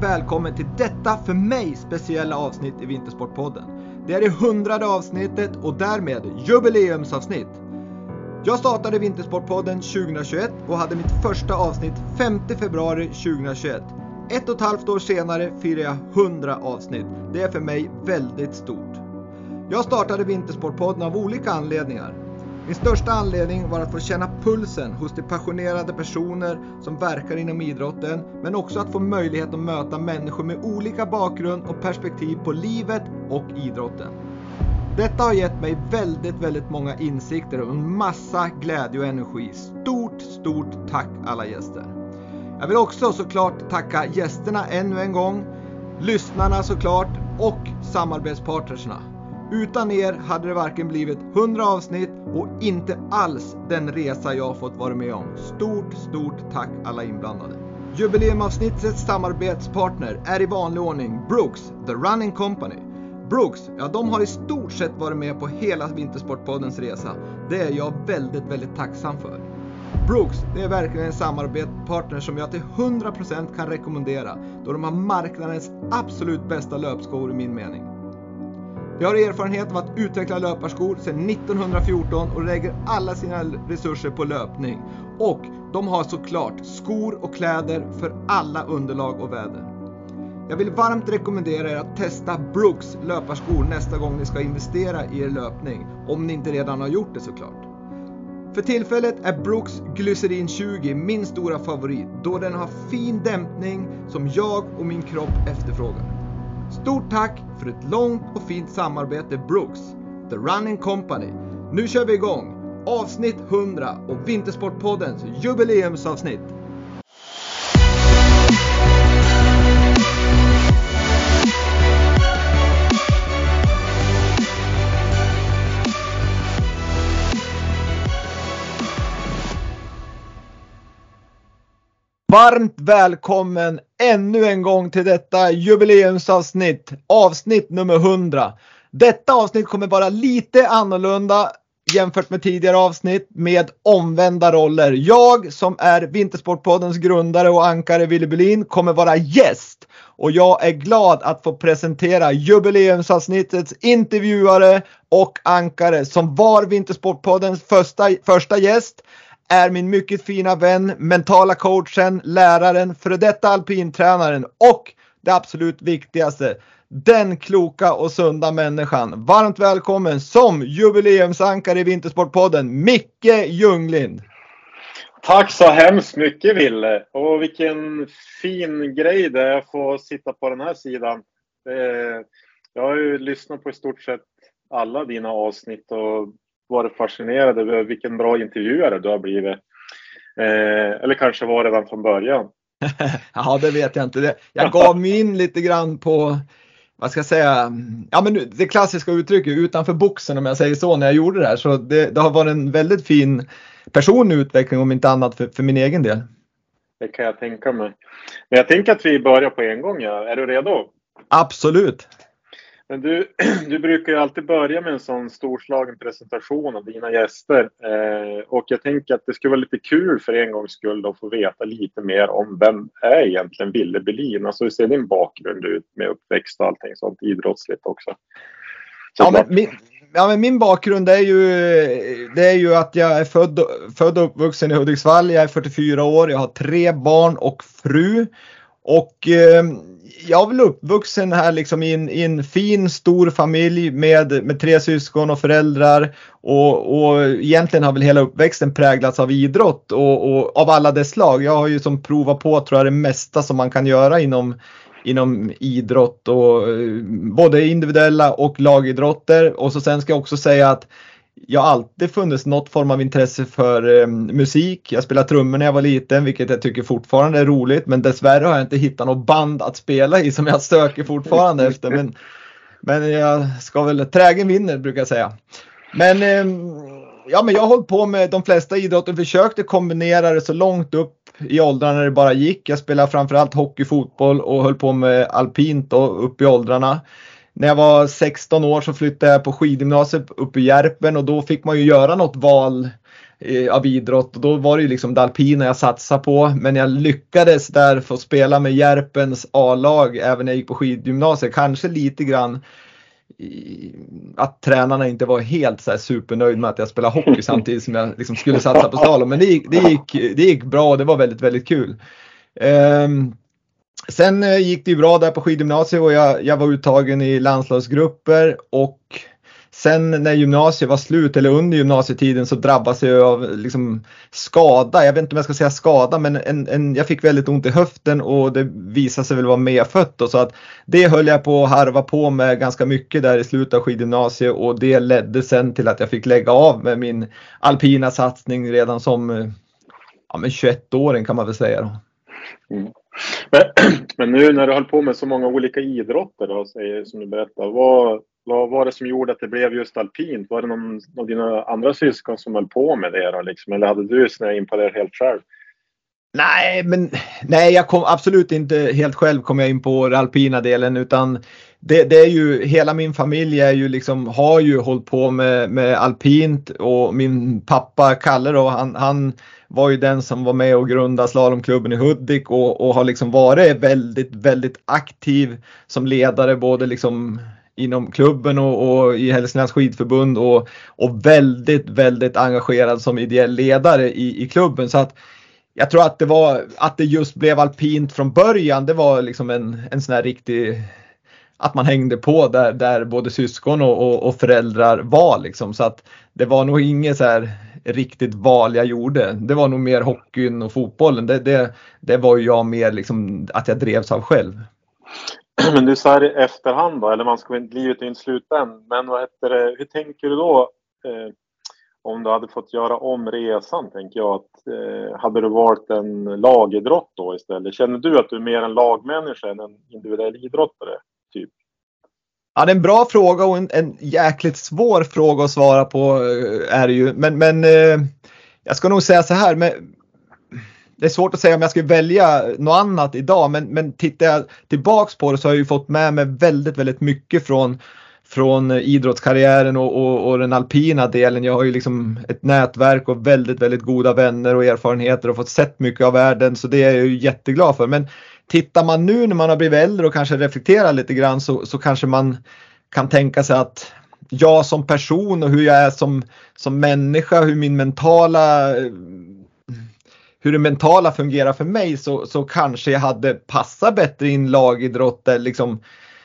välkommen till detta för mig speciella avsnitt i Vintersportpodden. Det är det hundrade avsnittet och därmed jubileumsavsnitt. Jag startade Vintersportpodden 2021 och hade mitt första avsnitt 5 februari 2021. Ett och ett halvt år senare firar jag 100 avsnitt. Det är för mig väldigt stort. Jag startade Vintersportpodden av olika anledningar. Min största anledning var att få känna pulsen hos de passionerade personer som verkar inom idrotten, men också att få möjlighet att möta människor med olika bakgrund och perspektiv på livet och idrotten. Detta har gett mig väldigt, väldigt många insikter och en massa glädje och energi. Stort, stort tack alla gäster! Jag vill också såklart tacka gästerna ännu en gång, lyssnarna såklart och samarbetspartnerserna. Utan er hade det varken blivit 100 avsnitt och inte alls den resa jag fått vara med om. Stort, stort tack alla inblandade. Jubileumavsnittets samarbetspartner är i vanlig ordning Brooks, The Running Company. Brooks, ja de har i stort sett varit med på hela Vintersportpoddens resa. Det är jag väldigt, väldigt tacksam för. Brooks, det är verkligen en samarbetspartner som jag till 100% kan rekommendera då de har marknadens absolut bästa löpskor i min mening. Jag har erfarenhet av att utveckla löparskor sedan 1914 och lägger alla sina resurser på löpning. Och de har såklart skor och kläder för alla underlag och väder. Jag vill varmt rekommendera er att testa Brooks löparskor nästa gång ni ska investera i er löpning, om ni inte redan har gjort det såklart. För tillfället är Brooks Glycerin 20 min stora favorit då den har fin dämpning som jag och min kropp efterfrågar. Stort tack för ett långt och fint samarbete Brooks, The Running Company. Nu kör vi igång! Avsnitt 100 och Vintersportpoddens jubileumsavsnitt. Varmt välkommen ännu en gång till detta jubileumsavsnitt, avsnitt nummer 100. Detta avsnitt kommer vara lite annorlunda jämfört med tidigare avsnitt med omvända roller. Jag som är Vintersportpoddens grundare och ankare Willy Berlin kommer vara gäst och jag är glad att få presentera jubileumsavsnittets intervjuare och ankare som var Vintersportpoddens första, första gäst är min mycket fina vän, mentala coachen, läraren, före detta alpintränaren och det absolut viktigaste, den kloka och sunda människan. Varmt välkommen som jubileumsankare i Vintersportpodden, Micke Ljunglind. Tack så hemskt mycket Ville och vilken fin grej det är att få sitta på den här sidan. Eh, jag har ju lyssnat på i stort sett alla dina avsnitt och varit fascinerad över vilken bra intervjuare du har blivit. Eh, eller kanske var redan från början. ja, det vet jag inte. Jag gav mig in lite grann på, vad ska jag säga, ja men det klassiska uttrycket utanför boxen om jag säger så när jag gjorde det här. Så det, det har varit en väldigt fin personlig utveckling om inte annat för, för min egen del. Det kan jag tänka mig. Men jag tänker att vi börjar på en gång. Ja. Är du redo? Absolut. Men du, du brukar ju alltid börja med en sån storslagen presentation av dina gäster. Eh, och jag tänker att det skulle vara lite kul för en gångs skull att få veta lite mer om vem är egentligen Ville Berlin? Alltså hur ser din bakgrund ut med uppväxt och allting sånt idrottsligt också? ja, men min, ja, men min bakgrund är ju, det är ju att jag är född, född och uppvuxen i Hudiksvall. Jag är 44 år, jag har tre barn och fru. Och eh, jag är väl uppvuxen här liksom i en, i en, fin stor familj med, med tre syskon och föräldrar. Och, och egentligen har väl hela uppväxten präglats av idrott och, och av alla dess slag. Jag har ju som provat på tror jag det mesta som man kan göra inom, inom idrott och eh, både individuella och lagidrotter. Och så sen ska jag också säga att jag har alltid funnits något form av intresse för eh, musik. Jag spelade trummor när jag var liten, vilket jag tycker fortfarande är roligt. Men dessvärre har jag inte hittat något band att spela i som jag söker fortfarande efter. Men, men jag ska väl, trägen vinner brukar jag säga. Men, eh, ja, men jag har hållit på med de flesta idrotter, försökte kombinera det så långt upp i åldrarna det bara gick. Jag spelade framförallt hockey, fotboll och höll på med alpint då, upp i åldrarna när jag var 16 år så flyttade jag på skidgymnasiet upp i Järpen och då fick man ju göra något val eh, av idrott och då var det ju liksom det alpina jag satsade på. Men jag lyckades där få spela med Järpens A-lag även när jag gick på skidgymnasiet. Kanske lite grann att tränarna inte var helt så här supernöjd med att jag spelade hockey samtidigt som jag liksom skulle satsa på slalom. Men det gick, det, gick, det gick bra och det var väldigt, väldigt kul. Um, sen eh, gick det ju bra där på skidgymnasiet och jag, jag var uttagen i landslagsgrupper och Sen när gymnasiet var slut eller under gymnasietiden så drabbades jag av liksom skada. Jag vet inte om jag ska säga skada men en, en, jag fick väldigt ont i höften och det visade sig väl vara medfött. Och så att det höll jag på att harva på med ganska mycket där i slutet av skidgymnasiet och det ledde sen till att jag fick lägga av med min alpina satsning redan som ja, 21-åring kan man väl säga. Då. Mm. Men, men, nu när du höll på med så många olika idrotter då, som du berättade, vad, vad var det som gjorde att det blev just alpint? Var det någon av dina andra syskon som höll på med det då, liksom? eller hade du snöat in på det helt själv? Nej, men nej, jag kom absolut inte helt själv kom jag in på den alpina delen utan det, det, är ju hela min familj är ju liksom har ju hållit på med, med alpint och min pappa Kalle då han, han var ju den som var med och grundade slalomklubben i Hudik och, och har liksom varit väldigt, väldigt aktiv som ledare både liksom inom klubben och, och i Hälsinglands skidförbund och, och väldigt, väldigt engagerad som ideell ledare i, i klubben. Så att jag tror att det var att det just blev alpint från början. Det var liksom en, en sån här riktig att man hängde på där, där både syskon och, och, och, föräldrar var liksom. Så att det var nog inget så här riktigt val jag gjorde. Det var nog mer hockeyn och fotbollen. Det, det, det var ju jag mer liksom att jag drevs av själv. Men du här i efterhand då, eller man ska inte, livet är inte slut än. Men vad heter det, hur tänker du då? Eh, om du hade fått göra om resan, tänker jag. Att, eh, hade du valt en lagidrott då istället? Känner du att du är mer en lagmänniska än en individuell idrottare? Ja, det är en bra fråga och en, en jäkligt svår fråga att svara på eh, är det ju. Men, men eh, jag ska nog säga så här. Men, det är svårt att säga om jag skulle välja något annat idag men, men tittar jag tillbaks på det så har jag ju fått med mig väldigt, väldigt mycket från, från idrottskarriären och, och, och, den alpina delen. Jag har ju liksom ett nätverk och väldigt, väldigt goda vänner och erfarenheter och fått sett mycket av världen så det är jag ju jätteglad för. Men tittar man nu när man har blivit äldre och kanske reflekterar lite grann så, så kanske man kan tänka sig att jag som person och hur jag är som, som människa, hur min mentala hur det mentala fungerar för mig så, så kanske jag hade passat bättre i en lagidrott där, liksom,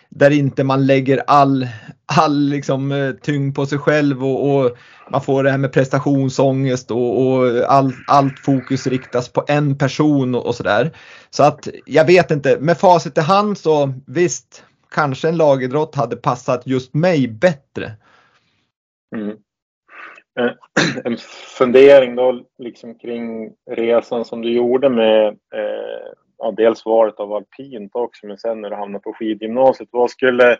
där inte man lägger all, all liksom, eh, tyngd på sig själv och, och man får det här med prestationsångest och, och all, allt fokus riktas på en person och, och sådär. Så att jag vet inte, med facit i hand så visst, kanske en lagidrott hade passat just mig bättre. Mm. Eh, en fundering då liksom kring resan som du gjorde med eh, ja, dels valet av alpint också men sen när du hamnade på skidgymnasiet. Vad skulle,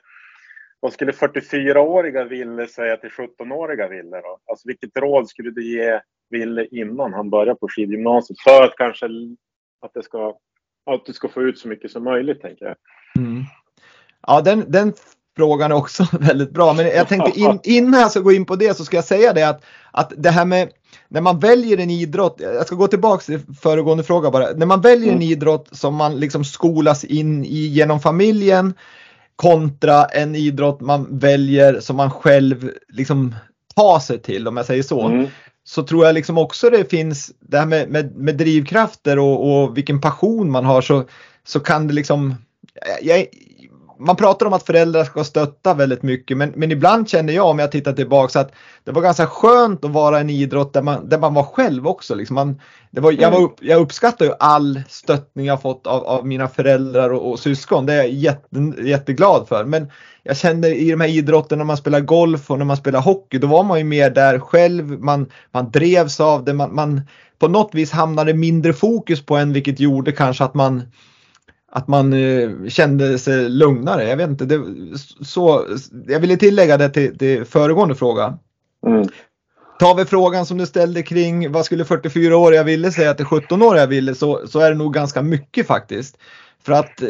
vad skulle 44-åriga Ville säga till 17-åriga Ville då? Alltså vilket råd skulle du ge Ville innan han började på skidgymnasiet för att kanske att, det ska, att du ska få ut så mycket som möjligt tänker jag. Mm. Ja, den, den frågan är också väldigt bra. Men jag tänkte in, innan jag ska gå in på det så ska jag säga det att, att det här med när man väljer en idrott, jag ska gå tillbaka till föregående fråga bara. När man väljer en mm. idrott som man liksom skolas in i genom familjen kontra en idrott man väljer som man själv liksom tar sig till om jag säger så. Mm. Så tror jag liksom också det finns det här med, med, med drivkrafter och, och vilken passion man har så, så kan det liksom jag, man pratar om att föräldrar ska stötta väldigt mycket men, men ibland känner jag om jag tittar tillbaka att det var ganska skönt att vara en idrott där man, där man var själv också. Liksom man, det var, jag, var mm. jag uppskattar ju all stöttning jag fått av, av mina föräldrar och, och syskon. Det är jag jätte, jätteglad för. Men jag kände i de här idrotterna när man spelar golf och när man spelar hockey då var man ju mer där själv. Man, man drevs av det. Man, man, på något vis hamnade mindre fokus på en vilket gjorde kanske att man att man eh, kände sig lugnare. Jag vet inte, det, så, jag ville tillägga det till, till föregående fråga. Mm. Tar vi frågan som du ställde kring vad skulle 44-åriga ville säga till 17-åriga ville så, så är det nog ganska mycket faktiskt. För att eh,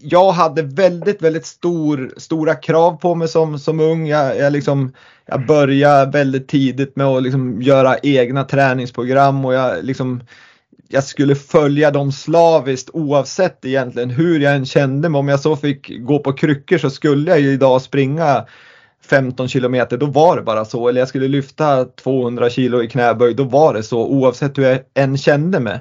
jag hade väldigt, väldigt stor, stora krav på mig som, som ung. Jag, jag, liksom, jag började väldigt tidigt med att liksom göra egna träningsprogram och jag, liksom, jag skulle följa dem slaviskt oavsett egentligen hur jag än kände mig. Om jag så fick gå på kryckor så skulle jag ju idag springa 15 kilometer, då var det bara så. Eller jag skulle lyfta 200 kilo i knäböj, då var det så oavsett hur jag än kände mig.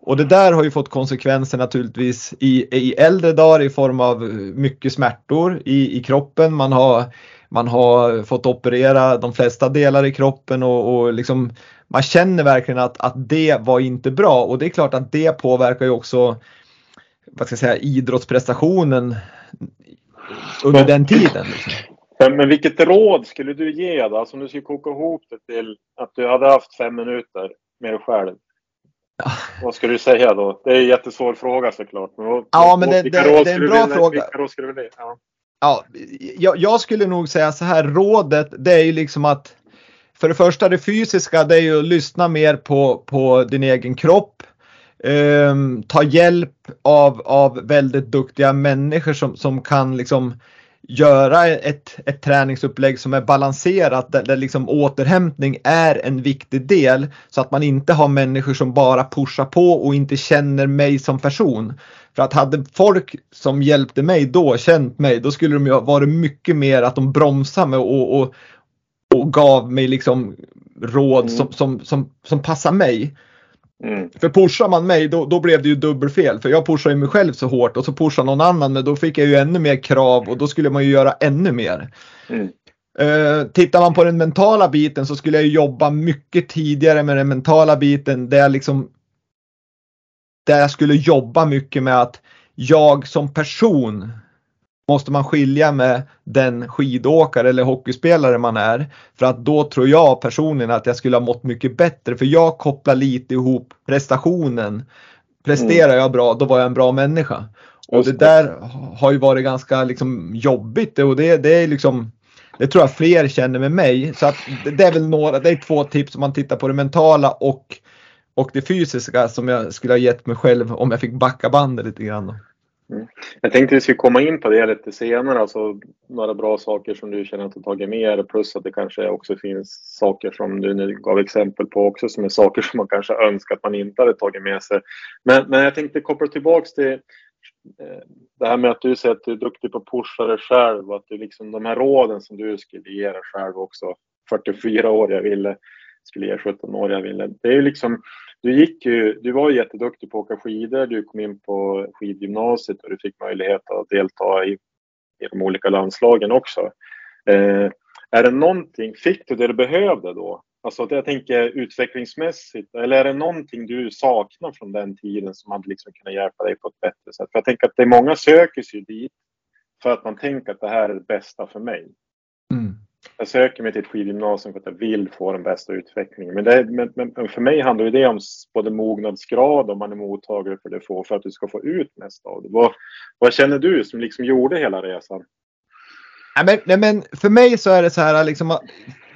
Och det där har ju fått konsekvenser naturligtvis i, i äldre dagar i form av mycket smärtor i, i kroppen. Man har, man har fått operera de flesta delar i kroppen och, och liksom, man känner verkligen att, att det var inte bra och det är klart att det påverkar ju också vad ska jag säga, idrottsprestationen under den tiden. Liksom. Men vilket råd skulle du ge då? Alltså om du skulle koka ihop det till att du hade haft fem minuter med dig själv. Ja. Vad ska du säga då? Det är en jättesvår fråga såklart. Men vad, ja, men det, det, det är en bra fråga. Vilka råd skulle du ja. ja, jag, jag skulle nog säga så här, rådet det är ju liksom att för det första det fysiska det är ju att lyssna mer på, på din egen kropp. Um, ta hjälp av, av väldigt duktiga människor som, som kan liksom göra ett, ett träningsupplägg som är balanserat där, där liksom återhämtning är en viktig del så att man inte har människor som bara pushar på och inte känner mig som person. För att hade folk som hjälpte mig då känt mig då skulle de ju ha varit mycket mer att de bromsade mig och, och, och gav mig liksom råd mm. som, som, som, som passar mig. Mm. För pushar man mig då, då blev det ju dubbelfel. För jag pushar ju mig själv så hårt och så pushar någon annan men då fick jag ju ännu mer krav och då skulle man ju göra ännu mer. Mm. Uh, tittar man på den mentala biten så skulle jag jobba mycket tidigare med den mentala biten där jag liksom där jag skulle jobba mycket med att jag som person måste man skilja med den skidåkare eller hockeyspelare man är. För att då tror jag personligen att jag skulle ha mått mycket bättre för jag kopplar lite ihop prestationen. Presterar mm. jag bra då var jag en bra människa. Och det där har ju varit ganska liksom jobbigt och det, det är liksom det tror jag fler känner med mig. Så att det är väl några, det är två tips om man tittar på det mentala och, och det fysiska som jag skulle ha gett mig själv om jag fick backa bandet lite grann. Mm. Jag tänkte att vi skulle komma in på det lite senare, alltså några bra saker som du känner att du tagit med dig plus att det kanske också finns saker som du nu gav exempel på också som är saker som man kanske önskar att man inte hade tagit med sig. Men, men jag tänkte koppla tillbaks till eh, det här med att du säger att du är duktig på att pusha dig själv och att du liksom de här råden som du skulle ge dig själv också, 44 år jag ville, skulle ge 17 år jag ville. Det är ju liksom du, gick ju, du var ju jätteduktig på att åka skidor, du kom in på skidgymnasiet och du fick möjlighet att delta i, i de olika landslagen också. Eh, är det någonting, fick du det du behövde då? Alltså jag tänker utvecklingsmässigt, eller är det någonting du saknar från den tiden som hade liksom kunnat hjälpa dig på ett bättre sätt? För jag tänker att det är många söker sig dit för att man tänker att det här är det bästa för mig. Jag söker mig till ett skidgymnasium för att jag vill få den bästa utvecklingen. Men, det, men, men för mig handlar det om både mognadsgrad om man är mottagare för det får för att du ska få ut mest av det. Vad, vad känner du som liksom gjorde hela resan? Nej men, nej, men för mig så är det så här liksom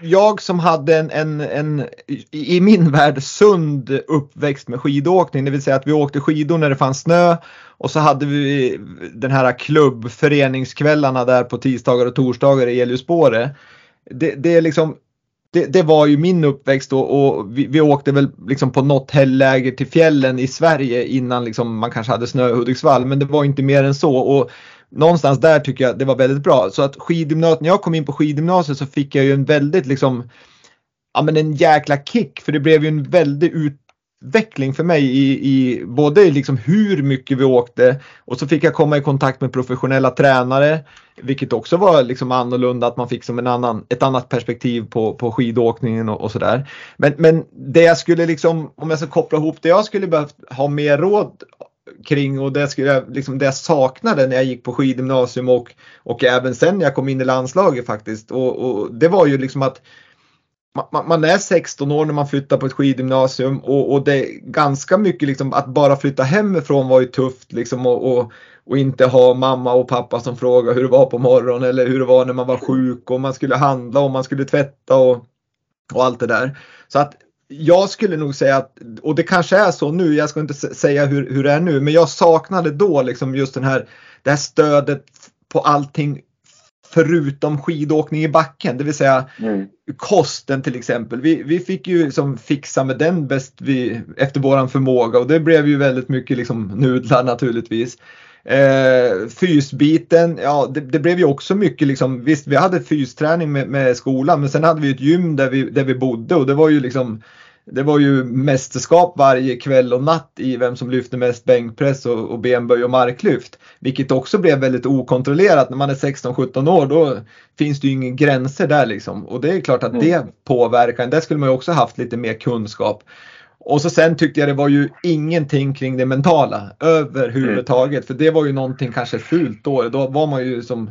jag som hade en, en, en, i min värld sund uppväxt med skidåkning, det vill säga att vi åkte skidor när det fanns snö och så hade vi den här klubbföreningskvällarna där på tisdagar och torsdagar i Eliusspåret det, det är liksom det, det, var ju min uppväxt då och vi, vi, åkte väl liksom på något helgläger till fjällen i Sverige innan liksom man kanske hade snö i Hudiksvall men det var inte mer än så. Och någonstans där tycker jag det var väldigt bra. Så att skidgymnasiet, när jag kom in på skidgymnasiet så fick jag ju en väldigt liksom ja men en jäkla kick för det blev ju en väldig ut, utveckling för mig i, i både liksom hur mycket vi åkte och så fick jag komma i kontakt med professionella tränare. Vilket också var liksom annorlunda att man fick som en annan, ett annat perspektiv på, på skidåkningen och, och sådär. Men, men det jag skulle liksom, om jag ska koppla ihop det jag skulle behövt ha mer råd kring och det, skulle jag, liksom det jag saknade när jag gick på skidgymnasium och, och även sen när jag kom in i landslaget faktiskt. Och, och det var ju liksom att man, man, är 16 år när man flyttar på ett skidgymnasium och, och det är ganska mycket liksom att bara flytta hemifrån var ju tufft liksom och, och, och, inte ha mamma och pappa som frågar hur det var på morgonen eller hur det var när man var sjuk och man skulle handla och man skulle tvätta och, och allt det där. Så att jag skulle nog säga att, och det kanske är så nu, jag ska inte säga hur, hur det är nu, men jag saknade då liksom just den här, det här stödet på allting förutom skidåkning i backen, det vill säga mm. kosten till exempel. Vi, vi fick ju som fixa med den bäst vi, efter våran förmåga och det blev ju väldigt mycket liksom nudlar naturligtvis. Eh, fysbiten, ja det, det, blev ju också mycket liksom, visst vi hade fysträning med, med skolan men sen hade vi ett gym där vi, där vi bodde och det var ju liksom det var ju mästerskap varje kväll och natt i vem som lyfte mest bänkpress och, och benböj och marklyft. Vilket också blev väldigt okontrollerat. När man är 16-17 år då finns det ju inga gränser där liksom. Och det är klart att mm. det påverkar. Där skulle man ju också haft lite mer kunskap. Och så sen tyckte jag det var ju ingenting kring det mentala överhuvudtaget. Mm. För det var ju någonting kanske fult då. Då var man ju som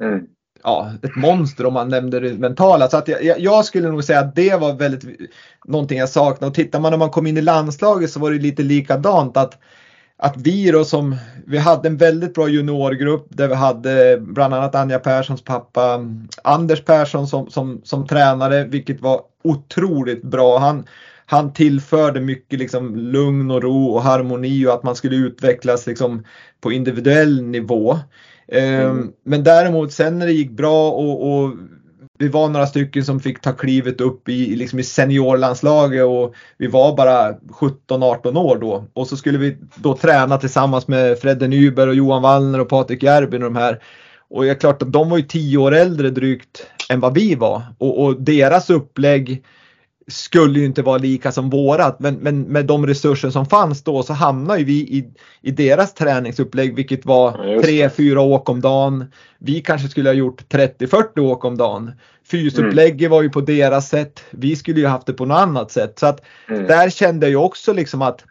mm ja, ett monster om man nämnde det mentala. Så att jag, jag, skulle nog säga att det var väldigt någonting jag saknade. Och tittar man när man kom in i landslaget så var det lite likadant. Att, att vi då som, vi hade en väldigt bra juniorgrupp där vi hade bland annat Anja Perssons pappa Anders Persson som, som, som tränare, vilket var otroligt bra. Han, han tillförde mycket liksom lugn och ro och harmoni och att man skulle utvecklas liksom på individuell nivå. Ehm, mm. Men däremot sen när det gick bra och, och, vi var några stycken som fick ta klivet upp i, liksom i seniorlandslaget och vi var bara 17-18 år då. Och så skulle vi då träna tillsammans med Fredde Nyberg och Johan Wallner och Patrik Järbin och de här. Och det är klart att de var ju 10 år äldre drygt än vad vi var. Och, och deras upplägg skulle ju inte vara lika som vårat men, men med de resurser som fanns då så hamnade vi i, i deras träningsupplägg vilket var 3-4 åk om dagen. Vi kanske skulle ha gjort 30-40 åk om dagen. Fysupplägget mm. var ju på deras sätt. Vi skulle ju haft det på något annat sätt. Så att mm. där kände jag också liksom att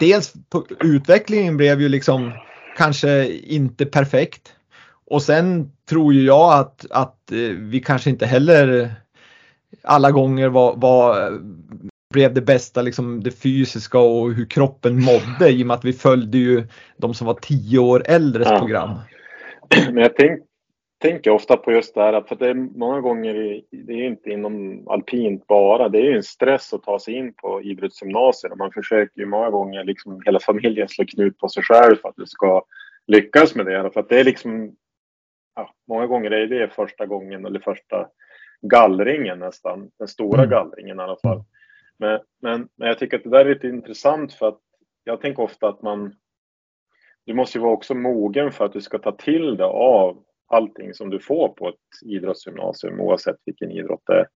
dels på, utvecklingen blev ju liksom kanske inte perfekt. Och sen tror ju jag att, att eh, vi kanske inte heller alla gånger var, var blev det bästa liksom det fysiska och hur kroppen mådde i och med att vi följde ju de som var tio år äldres ja. program. Men jag tänk, tänker ofta på just det här för det är många gånger, det är inte inom alpint bara, det är ju en stress att ta sig in på idrottsgymnasier och man försöker ju många gånger liksom hela familjen slå knut på sig själv för att du ska lyckas med det. För att det är liksom, ja, många gånger är det första gången eller första gallringen nästan. Den stora mm. gallringen i alla fall. Men, men, men jag tycker att det där är lite intressant för att jag tänker ofta att man du måste ju vara också mogen för att du ska ta till dig av allting som du får på ett idrottsgymnasium oavsett vilken idrott det är.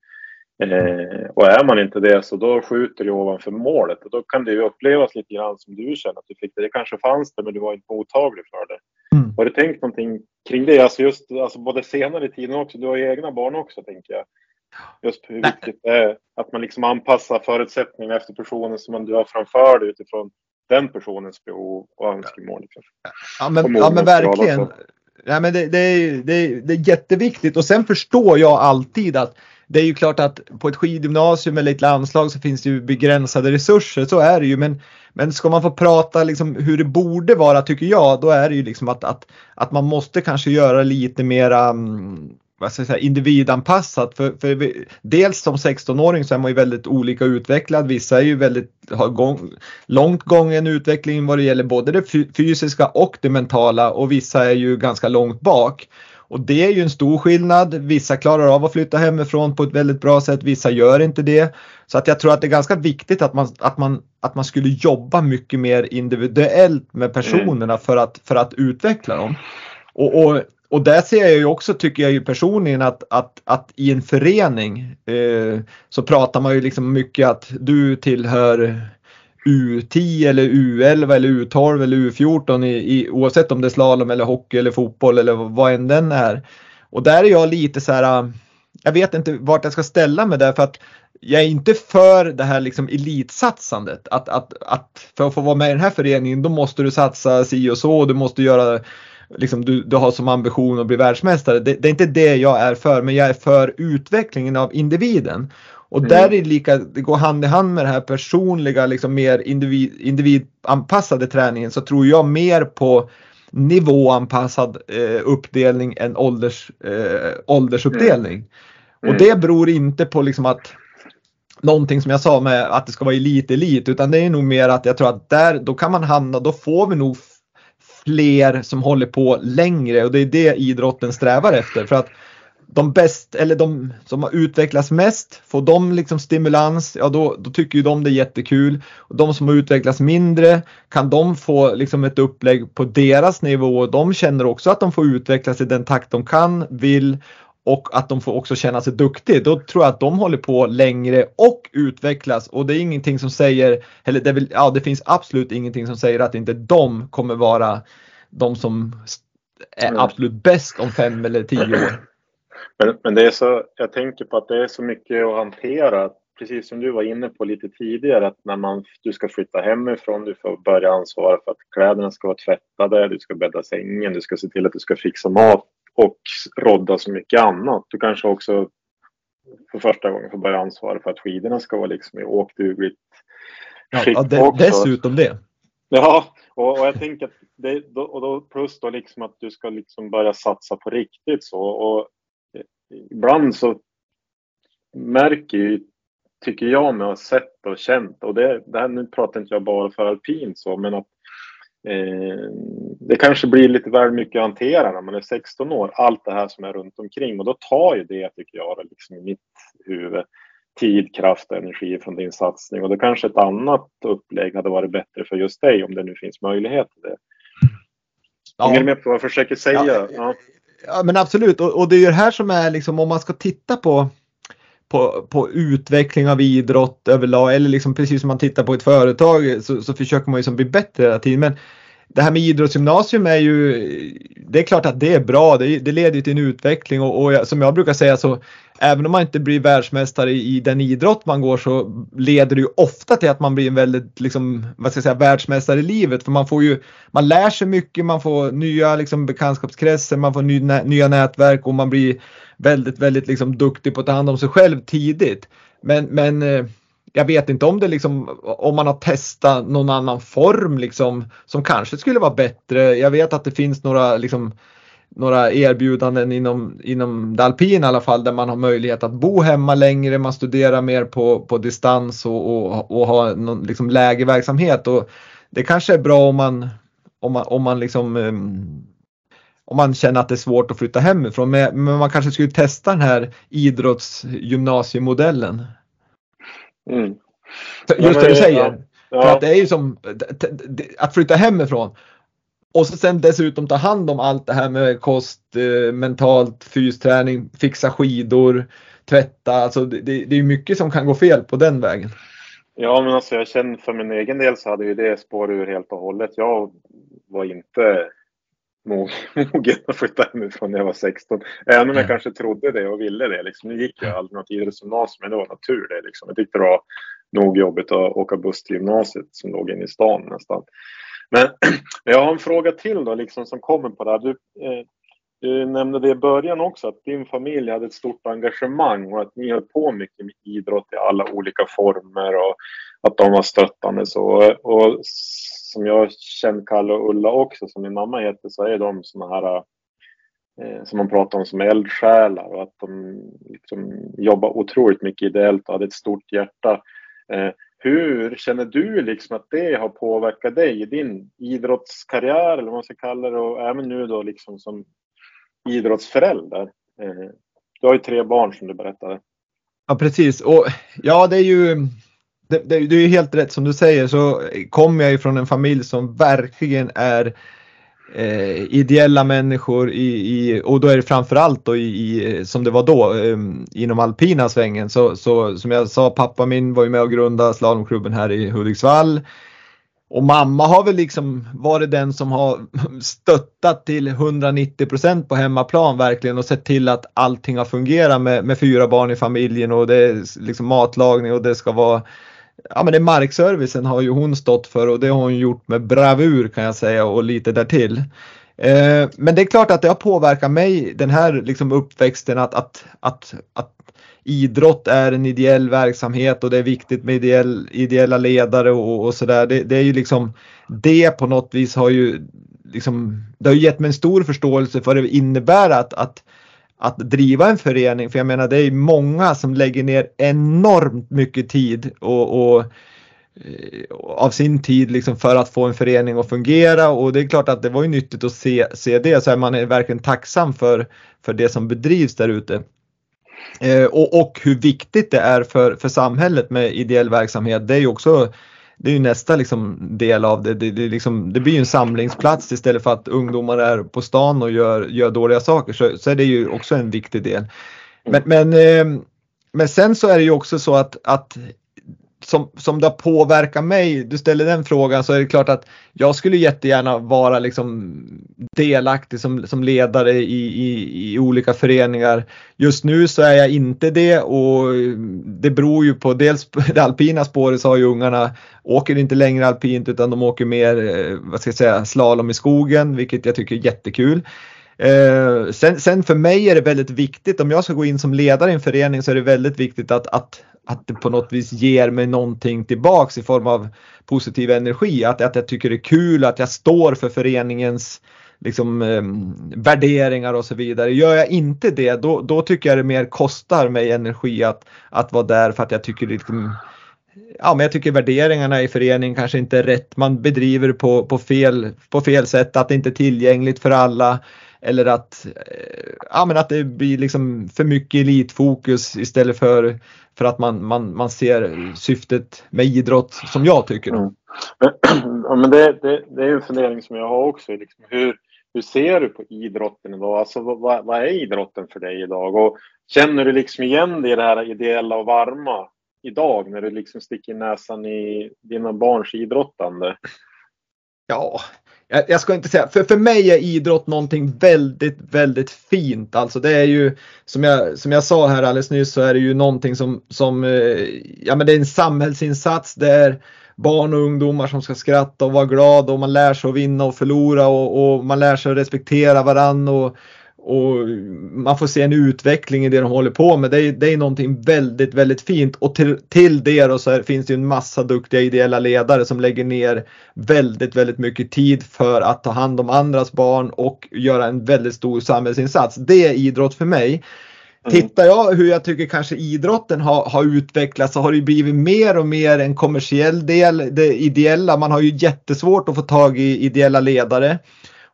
Eh, och är man inte det så då skjuter du ovanför målet och då kan det ju upplevas lite grann som du känner att du fick det. Det kanske fanns det men du var inte mottaglig för det. Mm. Har du tänkt någonting kring det? Alltså just alltså både senare i tiden också, du har ju egna barn också tänker jag. Just hur viktigt det är att man liksom anpassar förutsättningarna efter personen som du har framför dig utifrån den personens behov och önskemål. Ja, men, ja, men verkligen. Ja, men det, det, är, det, det är jätteviktigt och sen förstår jag alltid att det är ju klart att på ett skidgymnasium eller ett landslag så finns det ju begränsade resurser, så är det ju. Men, men ska man få prata liksom hur det borde vara tycker jag, då är det ju liksom att, att, att man måste kanske göra lite mera mm, vad ska jag säga, individanpassat. För, för vi, dels som 16-åring så är man ju väldigt olika utvecklad. Vissa är ju väldigt, har gång, långt gången utveckling vad det gäller både det fysiska och det mentala och vissa är ju ganska långt bak. Och det är ju en stor skillnad. Vissa klarar av att flytta hemifrån på ett väldigt bra sätt, vissa gör inte det. Så att jag tror att det är ganska viktigt att man, att man, att man skulle jobba mycket mer individuellt med personerna mm. för, att, för att utveckla dem. Och, och, och där ser jag ju också, tycker jag ju personligen, att, att, att i en förening eh, så pratar man ju liksom mycket att du tillhör U10 eller U11 eller U12 eller U14 i, i, oavsett om det är slalom eller hockey eller fotboll eller vad än den är. Och där är jag lite så här, äh, jag vet inte vart jag ska ställa mig där för att jag är inte för det här liksom elitsatsandet. Att, att, att för att få vara med i den här föreningen då måste du satsa si och så, och du måste göra liksom, du, du har som ambition att bli världsmästare. Det, det, är inte det jag är för, men jag är för utvecklingen av individen. Och mm. där är det lika, det går hand i hand med det här personliga, liksom mer individ, individanpassade träningen så tror jag mer på nivåanpassad eh, uppdelning än ålders, eh, åldersuppdelning. Mm. Och det beror inte på liksom att någonting som jag sa med att det ska vara elit, elit, utan det är nog mer att jag tror att där, då kan man hamna, då får vi nog fler som håller på längre och det är det idrotten strävar efter. För att de bäst, eller de som har utvecklats mest, får de liksom stimulans, ja då, då tycker ju de det är jättekul. Och de som har utvecklats mindre, kan de få liksom ett upplägg på deras nivå och de känner också att de får utvecklas i den takt de kan, vill och att de får också känna sig duktiga. Då tror jag att de håller på längre och utvecklas och det är ingenting som säger, eller det, vill, ja, det finns absolut ingenting som säger att inte de kommer vara de som är mm. absolut bäst om fem eller tio år. Men, men det är så, jag tänker på att det är så mycket att hantera. Precis som du var inne på lite tidigare, att när man, du ska flytta hemifrån, du får börja ansvara för att kläderna ska vara tvättade, du ska bädda sängen, du ska se till att du ska fixa mat och rodda så mycket annat. Du kanske också för första gången får börja ansvara för att skidorna ska vara liksom i åkdugligt skick ja, det, också. Dessutom det. Ja, och, och jag tänker att det, och då, plus då liksom att du ska liksom börja satsa på riktigt så. Och ibland så märker ju, tycker jag att ha sett och känt, och det, det här, nu pratar inte jag bara för alpin så, men att eh, det kanske blir lite väl mycket att hantera när man är 16 år, allt det här som är runt omkring och då tar ju det, tycker jag, liksom i mitt huvud, tid, kraft och energi från din satsning och då kanske ett annat upplägg hade varit bättre för just dig om det nu finns möjlighet till det. Ja. Hänger du med på vad jag försöker säga? Ja, ja. Ja men absolut och, och det är ju det här som är liksom om man ska titta på på, på utveckling av idrott överlag eller liksom precis som man tittar på ett företag så, så försöker man ju som bli bättre hela tiden. Men det här med idrottsgymnasium är ju, det är klart att det är bra, det, det leder till en utveckling och, och, som jag brukar säga så även om man inte blir världsmästare i, i den idrott man går så leder det ju ofta till att man blir en väldigt, liksom, vad ska jag säga, världsmästare i livet för man får ju, man lär sig mycket, man får nya liksom, bekantskapskretsar, man får ny, nya nätverk och man blir väldigt, väldigt liksom, duktig på att ta hand om sig själv tidigt. Men, men eh, jag vet inte om det liksom, om man har testat någon annan form liksom som kanske skulle vara bättre. Jag vet att det finns några liksom några erbjudanden inom, inom det alpina i alla fall där man har möjlighet att bo hemma längre, man studerar mer på, på distans och, och, och har någon liksom lägre verksamhet. Och det kanske är bra om man, om man, om man liksom um, om man känner att det är svårt att flytta hemifrån. Men man kanske skulle testa den här idrottsgymnasiemodellen. Mm. Just det du säger. Ja. För att det är ju som att flytta hemifrån och så sen dessutom ta hand om allt det här med kost, eh, mentalt, fysträning, fixa skidor, tvätta. Alltså det, det är mycket som kan gå fel på den vägen. Ja, men alltså jag känner för min egen del så hade ju det spår ur helt och hållet. Jag var inte mogen att flytta hemifrån när jag var 16. Även om jag kanske trodde det och ville det. Liksom. Nu gick jag aldrig något idrottsgymnasium, men det var natur det. Liksom. Jag tyckte det var nog jobbigt att åka buss till gymnasiet som låg inne i stan nästan. Men jag har en fråga till då, liksom, som kommer på det här. Du, eh, du nämnde det i början också, att din familj hade ett stort engagemang och att ni höll på mycket med idrott i alla olika former och att de var stöttande. Så, och som jag känner Kalle och Ulla också, som min mamma heter, så är de såna här eh, som man pratar om som eldsjälar och att de liksom jobbar otroligt mycket ideellt och hade ett stort hjärta. Eh, hur känner du liksom att det har påverkat dig i din idrottskarriär eller vad man ska kalla det och även nu då liksom som idrottsförälder? Eh, du har ju tre barn som du berättade. Ja precis och ja det är ju det, det, det är helt rätt som du säger så kommer jag från en familj som verkligen är eh, ideella människor i, i, och då är det framförallt då i, i som det var då eh, inom alpina svängen. Så, så som jag sa, pappa min var ju med och grundade slalomklubben här i Hudiksvall. Och mamma har väl liksom varit den som har stöttat till 190% på hemmaplan verkligen och sett till att allting har fungerat med, med fyra barn i familjen och det är liksom matlagning och det ska vara ja men det markservicen har ju hon stått för och det har hon gjort med bravur kan jag säga och lite därtill. Eh, men det är klart att det har påverkat mig den här liksom uppväxten att, att, att, att idrott är en ideell verksamhet och det är viktigt med ideell, ideella ledare och, och sådär. Det, det, är ju liksom det på något vis har ju liksom, det har gett mig en stor förståelse för vad det innebär att, att att driva en förening. För jag menar det är många som lägger ner enormt mycket tid och, och eh, av sin tid liksom för att få en förening att fungera och det är klart att det var ju nyttigt att se, se det så är man är verkligen tacksam för, för det som bedrivs där ute. Eh, och, och hur viktigt det är för, för samhället med ideell verksamhet. Det är ju också det är ju nästa liksom del av det. Det, det, liksom, det blir ju en samlingsplats istället för att ungdomar är på stan och gör, gör dåliga saker. Så, så är det ju också en viktig del. Men, men, eh, men sen så är det ju också så att, att som, som det har påverkat mig, du ställer den frågan så är det klart att jag skulle jättegärna vara liksom delaktig som, som ledare i, i, i olika föreningar. Just nu så är jag inte det och det beror ju på dels det alpina spåret så har ju ungarna åker inte längre alpint utan de åker mer, eh, vad ska jag säga, slalom i skogen vilket jag tycker är jättekul. Eh, sen, sen, för mig är det väldigt viktigt, om jag ska gå in som ledare i en förening så är det väldigt viktigt att, att, att det på något vis ger mig någonting tillbaks i form av positiv energi. Att, att jag tycker det är kul, att jag står för föreningens liksom, eh, värderingar och så vidare. Gör jag inte det då, då tycker jag det mer kostar mig energi att, att vara där för att jag tycker det liksom, ja, men jag tycker värderingarna i föreningen kanske inte är rätt. Man bedriver på, på, fel, på fel sätt, att det inte är tillgängligt för alla. Eller att, eh, ja, men att det blir liksom för mycket elitfokus istället för, för att man, man, man ser syftet med idrott som jag tycker. Mm. Men, men det, det, det, är en fundering som jag har också. Liksom hur, hur ser du på idrotten idag? Alltså, vad, vad är idrotten för dig idag? Och känner du liksom igen det i det här ideella och varma idag när du liksom sticker näsan i dina barns idrottande? Ja, jag ska inte säga, för, för mig är idrott någonting väldigt, väldigt fint. Alltså det är ju som jag, som jag sa här alldeles nyss så är det ju någonting som, som eh, ja men det är en samhällsinsats. Det är barn och ungdomar som ska skratta och vara glada och man lär sig att vinna och förlora och, och man lär sig att respektera varandra och, och man får se en utveckling i det de håller på med. Det är, det är någonting väldigt, väldigt fint och till, till det då så finns det en massa duktiga ideella ledare som lägger ner väldigt, väldigt mycket tid för att ta hand om andras barn och göra en väldigt stor samhällsinsats. Det är idrott för mig. Mm. Tittar jag hur jag tycker kanske idrotten har, har utvecklats så har det blivit mer och mer en kommersiell del, det ideella. Man har ju jättesvårt att få tag i ideella ledare.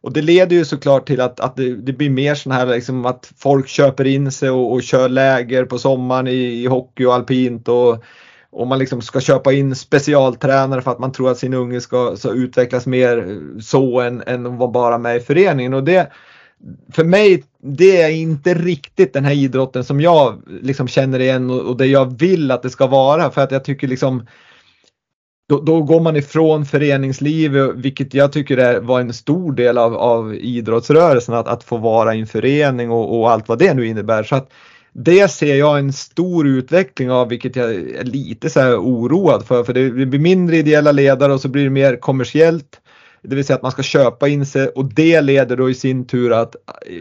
Och det leder ju såklart till att, att det, det blir mer sån här liksom att folk köper in sig och, och kör läger på sommaren i, i hockey och alpint och, och man liksom ska köpa in specialtränare för att man tror att sin unge ska, ska utvecklas mer så än, än att vara bara med i föreningen. Och det, för mig, det är inte riktigt den här idrotten som jag liksom känner igen och, och det jag vill att det ska vara. För att jag tycker liksom då, då, går man ifrån föreningslivet, vilket jag tycker är, var en stor del av, av idrottsrörelsen, att, att få vara i en förening och, och, allt vad det nu innebär. Så att det ser jag en stor utveckling av, vilket jag är lite så oroad för. För det blir mindre ideella ledare och så blir det mer kommersiellt. Det vill säga att man ska köpa in sig och det leder då i sin tur att,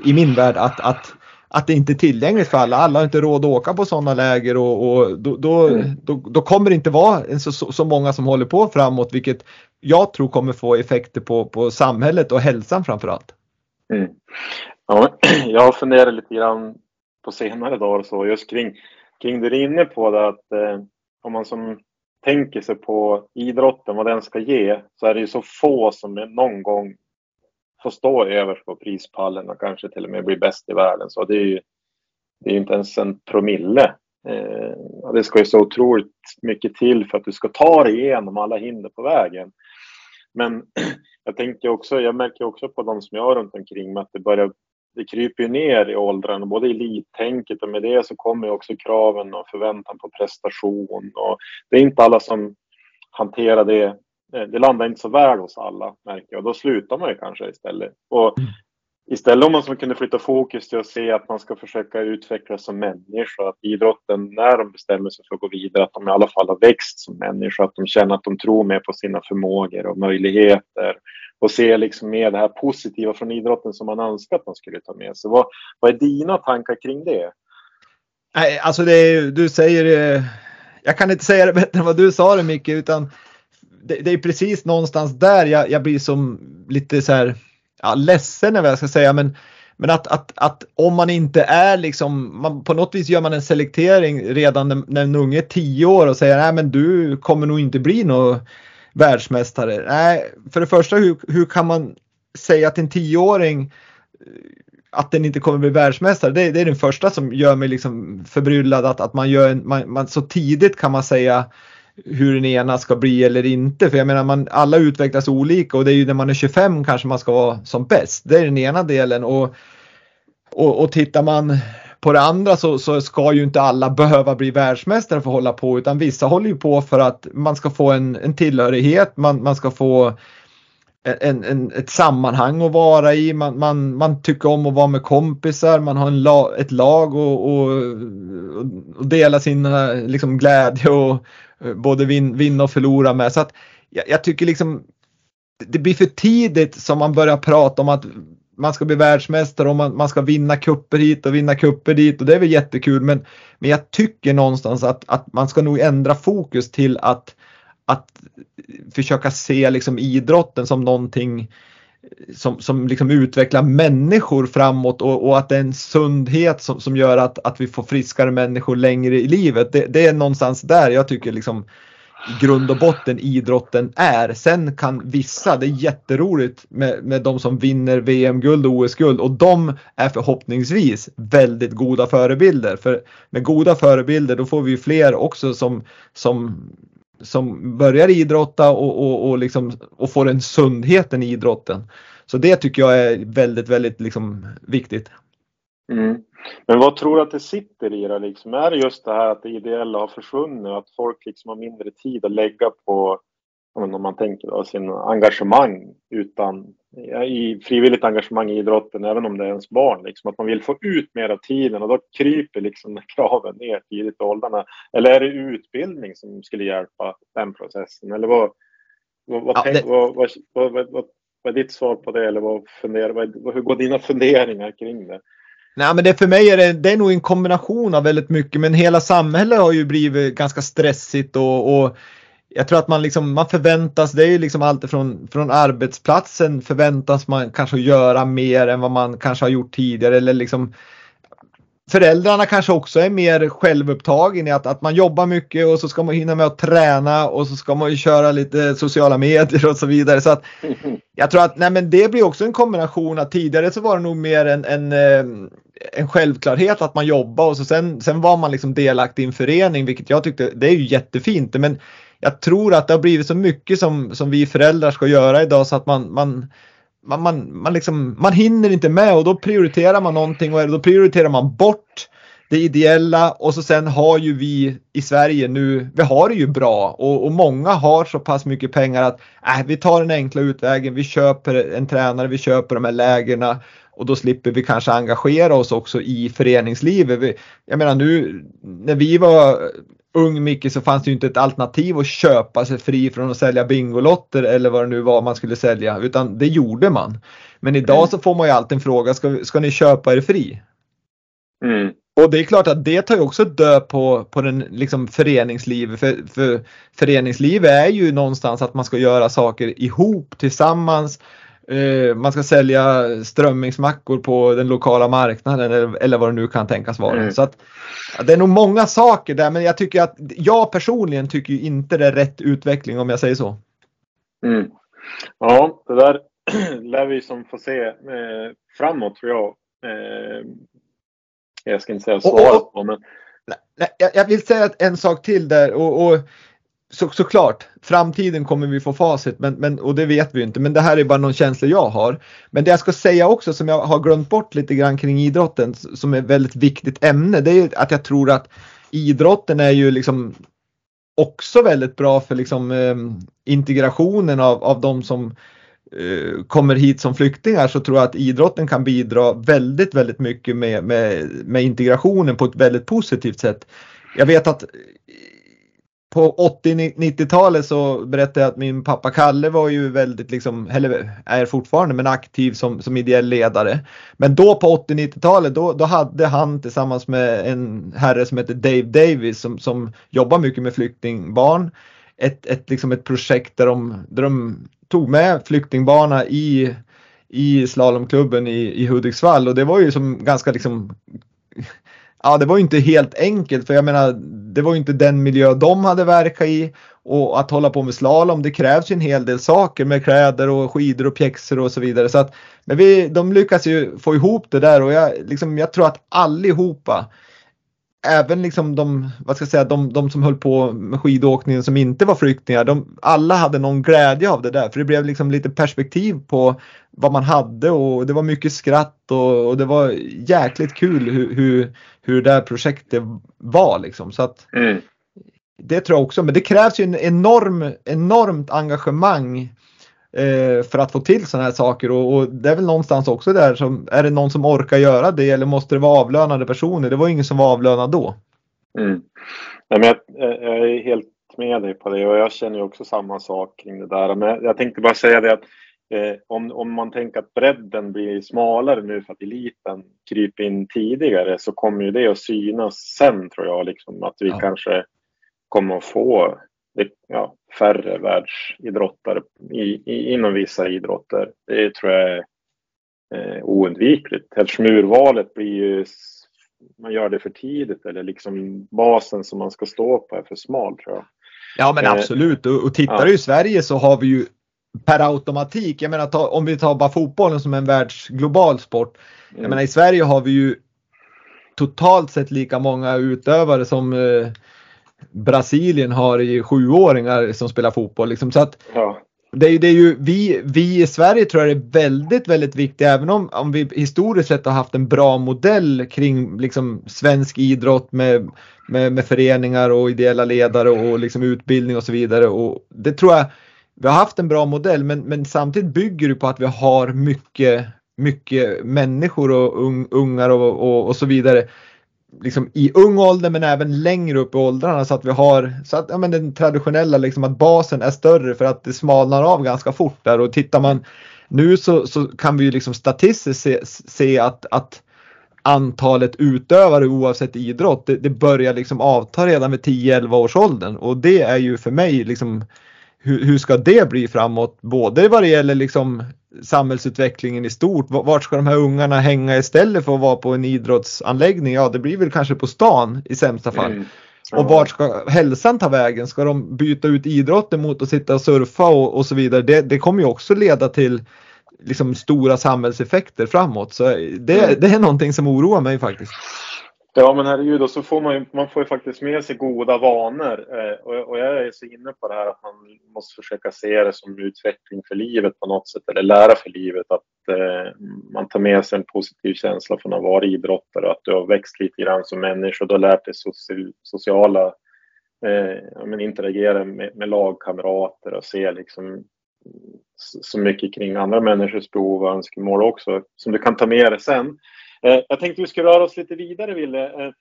i min värld, att, att att det inte är tillgängligt för alla. Alla har inte råd att åka på sådana läger och, och då, då, mm. då, då, kommer det inte vara så, så, så, många som håller på framåt vilket jag tror kommer få effekter på, på samhället och hälsan framförallt. Mm. Ja, jag har funderat lite grann på senare dagar så just kring, kring det du är inne på det att eh, om man som tänker sig på idrotten, vad den ska ge, så är det ju så få som någon gång få stå överst på prispallen och kanske till och med bli bäst i världen. Så det är ju det är inte ens en promille. Eh, det ska ju så otroligt mycket till för att du ska ta dig igenom alla hinder på vägen. Men jag tänker också, jag märker också på de som jag har runt omkring mig att det börjar, det kryper ner i åldrarna, både elittänket och med det så kommer också kraven och förväntan på prestation och det är inte alla som hanterar det det landar inte så väl hos alla märker jag. Då slutar man ju kanske istället. Och mm. istället om man som kunde flytta fokus till att se att man ska försöka utvecklas som människa. Att idrotten, när de bestämmer sig för att gå vidare, att de i alla fall har växt som människa. Att de känner att de tror mer på sina förmågor och möjligheter. Och se liksom mer det här positiva från idrotten som man önskar att man skulle ta med sig. Vad, vad är dina tankar kring det? Nej, alltså det du säger, eh, jag kan inte säga det bättre än vad du sa det Micke, utan det, det, är precis någonstans där jag, jag blir som lite så här, ja, ledsen eller vad jag ska säga, men men att, att, att om man inte är liksom, man, på något vis gör man en selektering redan när, när en unge är 10 år och säger nej men du kommer nog inte bli någon världsmästare. Nej, för det första hur, hur kan man säga till en 10-åring eh, att den inte kommer bli världsmästare, det, det, är den första som gör mig liksom förbryllad att, att man gör en, man, man, så tidigt kan man säga hur den ena ska bli eller inte. För jag menar, man, alla utvecklas olika och det är ju när man är 25 kanske man ska vara som bäst. Det är den ena delen och, och, och tittar man på det andra så, så, ska ju inte alla behöva bli världsmästare för att hålla på utan vissa håller ju på för att man ska få en, en tillhörighet, man, man ska få en, en, ett sammanhang att vara i. Man, man, man tycker om att vara med kompisar, man har en la, ett lag och, och, och dela sin eh, liksom, glädje och Eh, både vin, vinna och förlora med. Så att jag, jag, tycker liksom det blir för tidigt som man börjar prata om att man ska bli världsmästare och man, man ska vinna kupper hit och vinna kupper dit och det är väl jättekul men, men jag tycker någonstans att, att man ska nog ändra fokus till att att försöka se liksom idrotten som någonting som, som liksom utvecklar människor framåt och, och, att det är en sundhet som, som gör att, att vi får friskare människor längre i livet. Det, det är någonstans där jag tycker liksom i grund och botten idrotten är. Sen kan vissa, det är jätteroligt med, med de som vinner VM-guld och OS-guld och de är förhoppningsvis väldigt goda förebilder. För med goda förebilder då får vi fler också som, som som börjar idrotta och, och, och, liksom, och får en sundheten i idrotten. Så det tycker jag är väldigt, väldigt liksom viktigt. Mm. Men vad tror du att det sitter i det? Liksom? Är det just det här att det ideella har försvunnit och att folk liksom har mindre tid att lägga på om man tänker då, sin engagemang utan i frivilligt engagemang i idrotten, även om det är ens barn, liksom, att man vill få ut mer av tiden och då kryper liksom kraven ner tidigt i åldrarna. Eller är det utbildning som skulle hjälpa den processen? Eller vad, vad, vad, ja, tänk, det... vad, vad, vad, vad, vad, är ditt svar på det? Eller vad funderar, vad, hur går dina funderingar kring det? Nej, men det för mig är det, det är nog en kombination av väldigt mycket, men hela samhället har ju blivit ganska stressigt och, och jag tror att man liksom, man förväntas, det är ju liksom allt från, från arbetsplatsen förväntas man kanske göra mer än vad man kanske har gjort tidigare eller liksom Föräldrarna kanske också är mer självupptagen i att, att man jobbar mycket och så ska man hinna med att träna och så ska man ju köra lite sociala medier och så vidare. Så att jag tror att nej men det blir också en kombination att tidigare så var det nog mer en, en, eh, en självklarhet att man jobbar och så sen, sen var man liksom delaktig i en förening vilket jag tyckte det är ju jättefint. Men jag tror att det har blivit så mycket som, som vi föräldrar ska göra idag så att man, man man, man, man, liksom, man hinner inte med och då prioriterar man någonting och då prioriterar man bort det ideella och så sen har ju vi i Sverige nu, vi har det ju bra och, och många har så pass mycket pengar att äh, vi tar den enkla utvägen, vi köper en tränare, vi köper de här lägerna och då slipper vi kanske engagera oss också i föreningslivet. Vi, jag menar nu när vi var ung Micke så fanns det ju inte ett alternativ att köpa sig fri från att sälja Bingolotter eller vad det nu var man skulle sälja utan det gjorde man. Men idag mm. så får man ju alltid en fråga, ska, ska ni köpa er fri? Mm. Och det är klart att det tar ju också död på, på den liksom föreningslivet. För, för föreningslivet är ju någonstans att man ska göra saker ihop tillsammans. Uh, man ska sälja strömmingsmackor på den lokala marknaden eller, eller vad det nu kan tänkas vara. Mm. Så att, det är nog många saker där men jag tycker att jag personligen tycker inte det är rätt utveckling om jag säger så. Mm. Ja, det där lär vi som få se eh, framåt tror jag. Eh, jag ska inte säga svaret på men... Nej, jag vill säga en sak till där och, och så, såklart, framtiden kommer vi få facit men, men, och det vet vi inte. Men det här är bara någon känsla jag har. Men det jag ska säga också som jag har glömt bort lite grann kring idrotten som är ett väldigt viktigt ämne. Det är att jag tror att idrotten är ju liksom också väldigt bra för liksom eh, integrationen av, av de som eh, kommer hit som flyktingar så tror jag att idrotten kan bidra väldigt, väldigt mycket med, med, med integrationen på ett väldigt positivt sätt. Jag vet att på 80-90-talet så berättade jag att min pappa Kalle var ju väldigt, liksom, eller är fortfarande, men aktiv som, som ideell ledare. Men då på 80-90-talet då, då hade han tillsammans med en herre som heter Dave Davis som, som jobbar mycket med flyktingbarn ett, ett, liksom ett projekt där de, där de tog med flyktingbarna i i slalomklubben i, i Hudiksvall och det var ju som ganska liksom Ja, det var ju inte helt enkelt för jag menar, det var ju inte den miljö de hade verkat i och att hålla på med slalom, det krävs ju en hel del saker med kläder och skidor och pjäxor och så vidare. Så att, men vi, de lyckas ju få ihop det där och jag, liksom, jag tror att allihopa även liksom de, vad ska jag säga, de, de som höll på med skidåkningen som inte var flyktingar, de, alla hade någon glädje av det där för det blev liksom lite perspektiv på vad man hade och det var mycket skratt och, och det var jäkligt kul hur, hur, hur det här projektet var liksom. Så att, mm. Det tror jag också, men det krävs ju en enorm, enormt engagemang eh, för att få till sådana här saker och, och, det är väl någonstans också där som, är det någon som orkar göra det eller måste det vara avlönade personer? Det var ingen som var avlönad då. Mm. Nej, men jag, jag, är helt med dig på det och jag känner ju också samma sak kring det där. Men jag tänkte bara säga det att eh, om, om man tänker att bredden blir smalare nu för att eliten kryper in tidigare så kommer ju det att synas sen tror jag. Liksom, att vi ja. kanske kommer att få ja, färre världsidrottare i, i, inom vissa idrotter. Det tror jag är eh, oundvikligt eftersom urvalet blir ju man gör det för tidigt eller liksom basen som man ska stå på är för smal tror jag. Ja men eh, absolut och, och tittar ja. du i Sverige så har vi ju per automatik, jag menar ta, om vi tar bara fotbollen som en världsglobal sport. Jag mm. menar i Sverige har vi ju totalt sett lika många utövare som eh, Brasilien har i sjuåringar som spelar fotboll. Liksom. Så att ja. det, är, det är ju vi, vi i Sverige tror jag är väldigt, väldigt viktigt, även om, om vi historiskt sett har haft en bra modell kring liksom, svensk idrott med, med, med föreningar och ideella ledare och liksom, utbildning och så vidare. Och det tror jag vi har haft en bra modell men, men samtidigt bygger det på att vi har mycket, mycket människor och un, ungar och, och, och så vidare liksom i ung ålder men även längre upp i åldrarna så att vi har så att ja, men den traditionella liksom att basen är större för att det smalnar av ganska fort där. Och tittar man nu så, så kan vi ju liksom statistiskt se, se att, att antalet utövare oavsett idrott det, det börjar liksom avta redan vid 10-11 års åldern. Och det är ju för mig liksom hur, hur ska det bli framåt? Både vad det gäller liksom samhällsutvecklingen i stort. Vart ska de här ungarna hänga istället för att vara på en idrottsanläggning? Ja, det blir väl kanske på stan i sämsta fall. Mm. Och vart ska hälsan ta vägen? Ska de byta ut idrotten mot att sitta och surfa och, och så vidare? Det, det kommer ju också leda till liksom stora samhällseffekter framåt. Så det, mm. det är någonting som oroar mig faktiskt. Ja men herregud, och så får man ju, man får ju faktiskt med sig goda vanor. Eh, och, och, jag är så inne på det här att man måste försöka se det som utveckling för livet på något sätt, eller lära för livet. Att eh, man tar med sig en positiv känsla från att vara idrottare och att du har växt lite grann som människa och du har lärt dig sociala, eh, men interagera med, med lagkamrater och se liksom så mycket kring andra människors behov och önskemål också som du kan ta med dig sen. Eh, jag tänkte vi skulle röra oss lite vidare, Ville. Eh,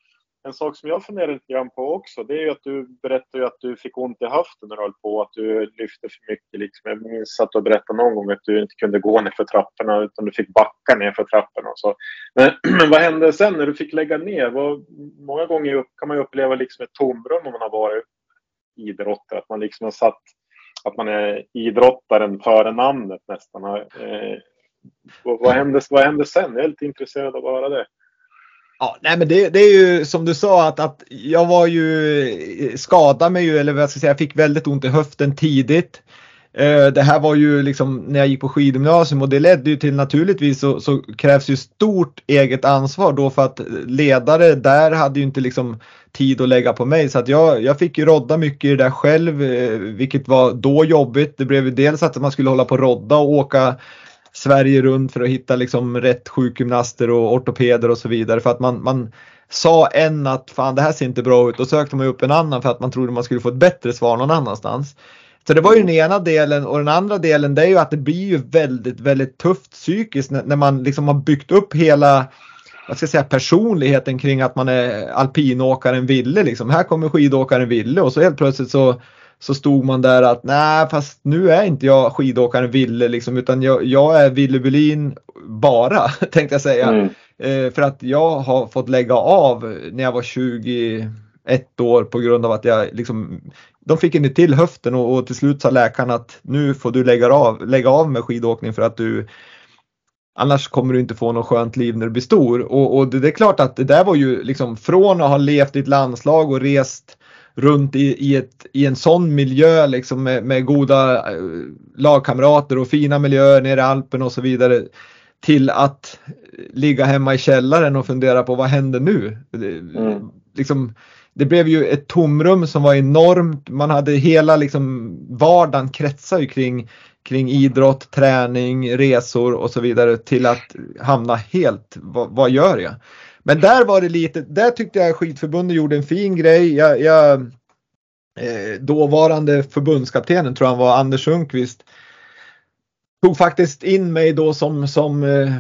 en sak som jag funderar lite grann på också, det är ju att du berättade att du fick ont i höften när du höll på, att du lyfte för mycket. Liksom. Jag minns att du berättade någon gång att du inte kunde gå ner för trapporna utan du fick backa ner för trapporna och så. Men, men vad hände sen när du fick lägga ner? Vad, många gånger kan man ju uppleva liksom ett tomrum om man har varit idrottare, att man liksom har satt att man är idrottaren före namnet nästan. Eh, vad, hände, vad hände sen? Jag är lite intresserad av att höra det. Ja, nej men det, det, är ju som du sa att, att jag var ju skadade mig ju eller vad jag ska säga, jag fick väldigt ont i höften tidigt. Eh, det här var ju liksom när jag gick på skidgymnasium och det ledde ju till naturligtvis så, så, krävs ju stort eget ansvar då för att ledare där hade ju inte liksom tid att lägga på mig så att jag, jag fick ju rodda mycket i det där själv eh, vilket var då jobbigt. Det blev ju dels att man skulle hålla på och rodda och åka Sverige runt för att hitta liksom rätt sjukgymnaster och ortopeder och så vidare för att man, man sa en att fan det här ser inte bra ut och sökte man upp en annan för att man trodde man skulle få ett bättre svar någon annanstans. Så det var ju den ena delen och den andra delen det är ju att det blir ju väldigt, väldigt tufft psykiskt när, när man liksom har byggt upp hela vad ska jag säga, personligheten kring att man är alpinåkaren Ville. Liksom. Här kommer skidåkaren Ville och så helt plötsligt så så stod man där att nej fast nu är inte jag skidåkaren Ville liksom utan jag, jag är Ville Bulin bara tänkte jag säga. Mm. Eh, för att jag har fått lägga av när jag var 21 år på grund av att jag liksom de fick inte till höften och, och till slut sa läkaren att nu får du lägga av, lägga av med skidåkning för att du Annars kommer du inte få något skönt liv när du blir stor. Och, och det, det, är klart att det där var ju liksom från att ha levt i ett landslag och rest runt i, i, ett, i en sån miljö liksom med, med goda eh, lagkamrater och fina miljöer nere i Alpen och så vidare till att ligga hemma i källaren och fundera på vad händer nu? Mm. Liksom, det blev ju ett tomrum som var enormt. Man hade hela liksom vardagen kretsar ju kring, kring idrott, träning, resor och så vidare till att hamna helt, vad, vad gör jag? Men där var det lite, där tyckte jag skidförbundet gjorde en fin grej. Jag, jag eh, dåvarande förbundskaptenen tror jag var Anders Sundqvist tog faktiskt in mig då som, som eh,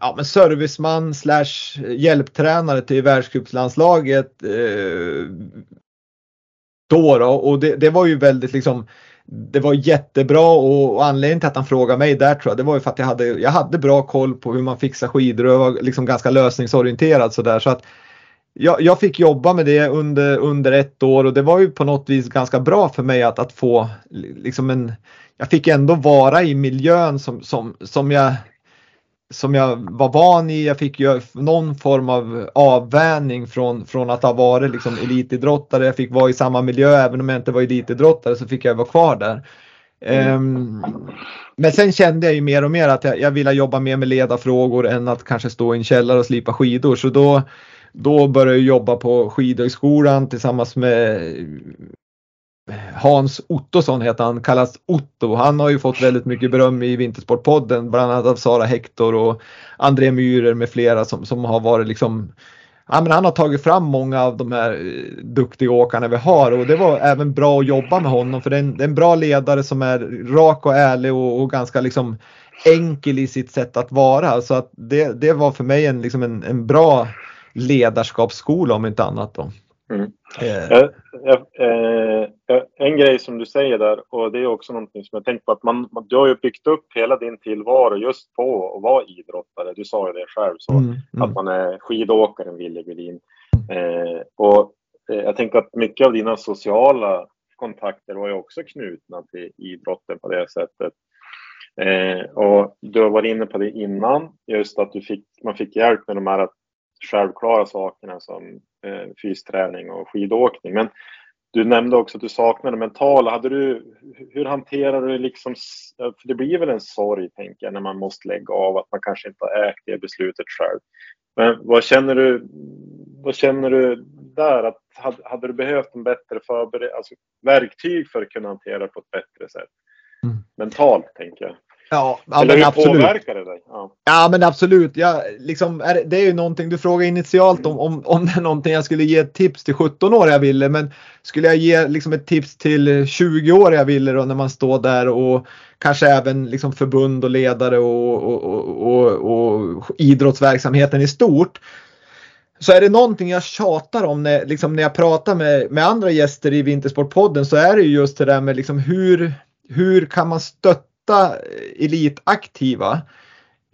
ja, men serviceman slash hjälptränare till världscupslandslaget eh, då, då och det, det, var ju väldigt liksom det var jättebra och, anledningen till att han frågade mig där tror jag det var ju för att jag hade, jag hade bra koll på hur man fixar skidor och jag var liksom ganska lösningsorienterad sådär så att jag, jag, fick jobba med det under, under ett år och det var ju på något vis ganska bra för mig att, att få liksom en jag fick ändå vara i miljön som, som, som jag som jag var van i. Jag fick ju någon form av avvänjning från, från att ha varit liksom elitidrottare. Jag fick vara i samma miljö även om jag inte var elitidrottare så fick jag vara kvar där. Um, men sen kände jag ju mer och mer att jag, jag ville jobba mer med ledarfrågor än att kanske stå i en källare och slipa skidor. Så då, då började jag jobba på skidhögskolan tillsammans med Hans Ottosson heter han, kallas Otto. Han har ju fått väldigt mycket beröm i Vintersportpodden, bland annat av Sara Hector och André Myhrer med flera som, som har varit liksom Ja, men han har tagit fram många av de här eh, duktiga åkarna vi har och det var även bra att jobba med honom för det är en, det är en bra ledare som är rak och ärlig och, och, ganska liksom enkel i sitt sätt att vara. Så att det, det var för mig en, liksom en, en bra ledarskapsskola om inte annat. Då. Mm. Eh. Eh, en grej som du säger där, och det är också någonting som jag tänkt på, att man, du har ju byggt upp hela din tillvaro just på att vara idrottare. Du sa ju det själv, så mm, mm. att man är skidåkaren, Wille Welin. Eh, och eh, jag tänker att mycket av dina sociala kontakter var ju också knutna till idrotten på det sättet. Eh, och du har varit inne på det innan, just att du fick, man fick hjälp med de här självklara sakerna som fysträning och skidåkning. Men du nämnde också att du saknade mentala. Hade du, hur hanterar du liksom, för det blir väl en sorg tänker jag när man måste lägga av att man kanske inte har ägt det beslutet själv. Men vad känner du, vad känner du där? Att hade, hade du behövt en bättre förbered, alltså verktyg för att kunna hantera det på ett bättre sätt? Mm. Mentalt tänker jag. Ja, ja Eller hur absolut. påverkar det dig? Ja. ja, men absolut. Ja, liksom, är, det är ju någonting du frågar initialt om, om, om det är någonting jag skulle ge ett tips till 17-åriga ville. Men skulle jag ge liksom, ett tips till 20-åriga ville då när man står där och kanske även liksom, förbund och ledare och, och, och, och, idrottsverksamheten i stort så är det någonting jag tjatar om när, liksom, när jag pratar med, med andra gäster i Vintersportpodden så är det ju just det där med liksom, hur, hur kan man stötta stötta elitaktiva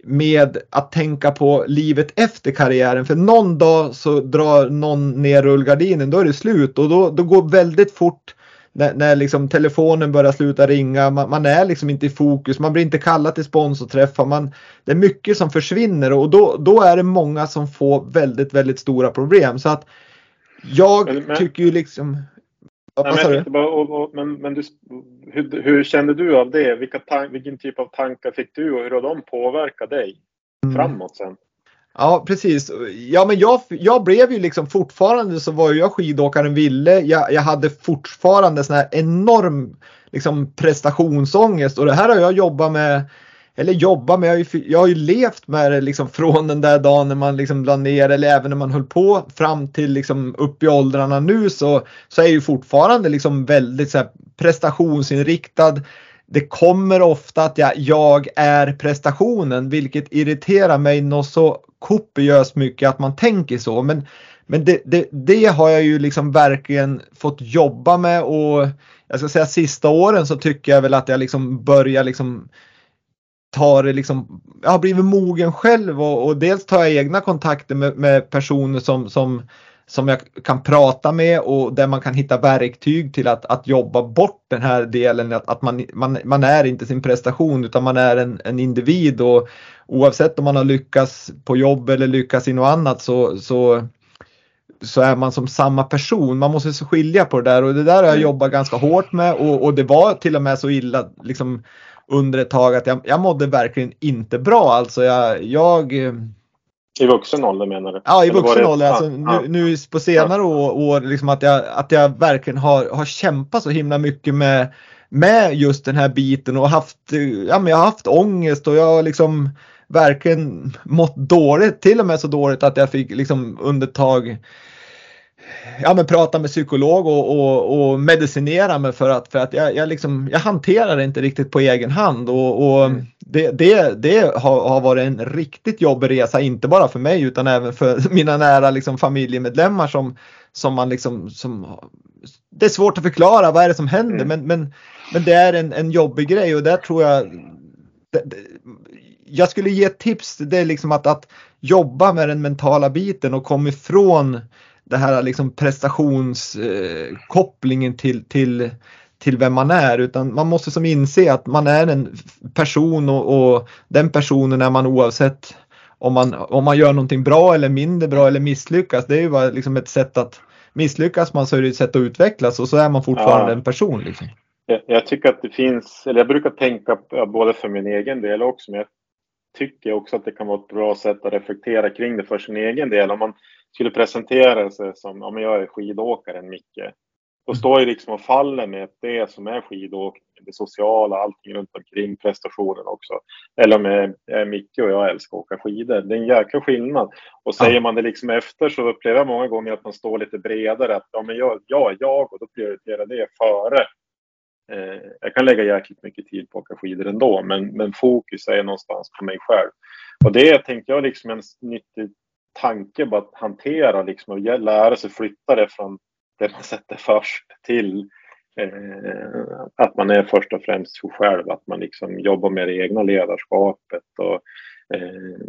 med att tänka på livet efter karriären. För någon dag så drar någon ner rullgardinen, då är det slut. Och då, då går väldigt fort när, när liksom telefonen börjar sluta ringa, man, man, är liksom inte i fokus, man blir inte kallad till sponsorträffar, man, det är mycket som försvinner. Och då, då är det många som får väldigt, väldigt stora problem. Så att jag men, men, tycker ju liksom, Nej, men, jag bara, och, och, men, men du, hur, hur, kände du av det? Vilka tan- vilken typ av tankar fick du och hur har de påverkat dig mm. framåt sen? Ja precis. Ja men jag, jag blev ju liksom fortfarande så var jag skidåkaren Ville. Jag, jag hade fortfarande sån här enorm liksom prestationsångest och det här har jag jobbat med eller jobba med, jag har ju, jag har ju levt med det liksom från den där dagen när man liksom la ner eller även när man höll på fram till liksom upp i åldrarna nu så, så är jag ju fortfarande liksom väldigt så här, prestationsinriktad. Det kommer ofta att jag, jag är prestationen vilket irriterar mig något så kopiöst mycket att man tänker så. Men, men det, det, det har jag ju liksom verkligen fått jobba med och jag ska säga sista åren så tycker jag väl att jag liksom börjar liksom tar liksom, jag har blivit mogen själv och, och dels tar jag egna kontakter med, med personer som, som, som jag kan prata med och där man kan hitta verktyg till att, att jobba bort den här delen att, att man, man, man är inte sin prestation utan man är en, en individ och oavsett om man har lyckats på jobb eller lyckats i något annat så, så så är man som samma person. Man måste så skilja på det där och det där har jag mm. jobbat ganska hårt med och, och det var till och med så illa liksom under ett tag att jag, jag mådde verkligen inte bra. Alltså jag, jag i vuxen ålder menar du? Ja, i vuxen ålder. Alltså, ja, nu, nu, på senare ja. år, liksom att, jag, att jag verkligen har, har kämpat så himla mycket med, med just den här biten och haft, ja, men jag har haft ångest och jag har liksom verkligen mått dåligt, till och med så dåligt att jag fick liksom under tag ja, men prata med psykolog och, och, och, medicinera mig för att, för att jag, jag, liksom, jag hanterar det inte riktigt på egen hand och, och mm. det, det, det har, har, varit en riktigt jobbig resa, inte bara för mig utan även för mina nära liksom, familjemedlemmar som, som man liksom, som, det är svårt att förklara vad är det som händer mm. men, men, men det är en, en jobbig grej och där tror jag det, det, jag skulle ge ett tips, det är liksom att, att jobba med den mentala biten och komma ifrån det här liksom prestationskopplingen till, till, till vem man är utan man måste som inse att man är en person och, och den personen är man oavsett om man, om man gör någonting bra eller mindre bra eller misslyckas. Det är ju bara liksom ett sätt att misslyckas man så är det ett sätt att utvecklas och så är man fortfarande ja. en person. Liksom. Jag, jag, tycker att det finns, eller jag brukar tänka både för min egen del också, men jag tycker också att det kan vara ett bra sätt att reflektera kring det för sin egen del. Om man skulle presentera sig som, ja men jag är skidåkaren Micke. Då står ju liksom och faller med det som är skidåkning, det sociala, allting runt omkring prestationen också. Eller om jag är Micke och jag älskar att åka skidor. Det är en jäkla skillnad. Och säger man det liksom efter så upplever jag många gånger att man står lite bredare. Att ja, men jag, jag är jag och då prioriterar det före Eh, jag kan lägga jäkligt mycket tid på att åka skidor ändå, men, men fokus är någonstans på mig själv. Och det tänkte jag liksom en nyttig tanke på att hantera liksom och lära sig flytta det från det man sätter först till eh, att man är först och främst sig själv, att man liksom jobbar med det egna ledarskapet och eh,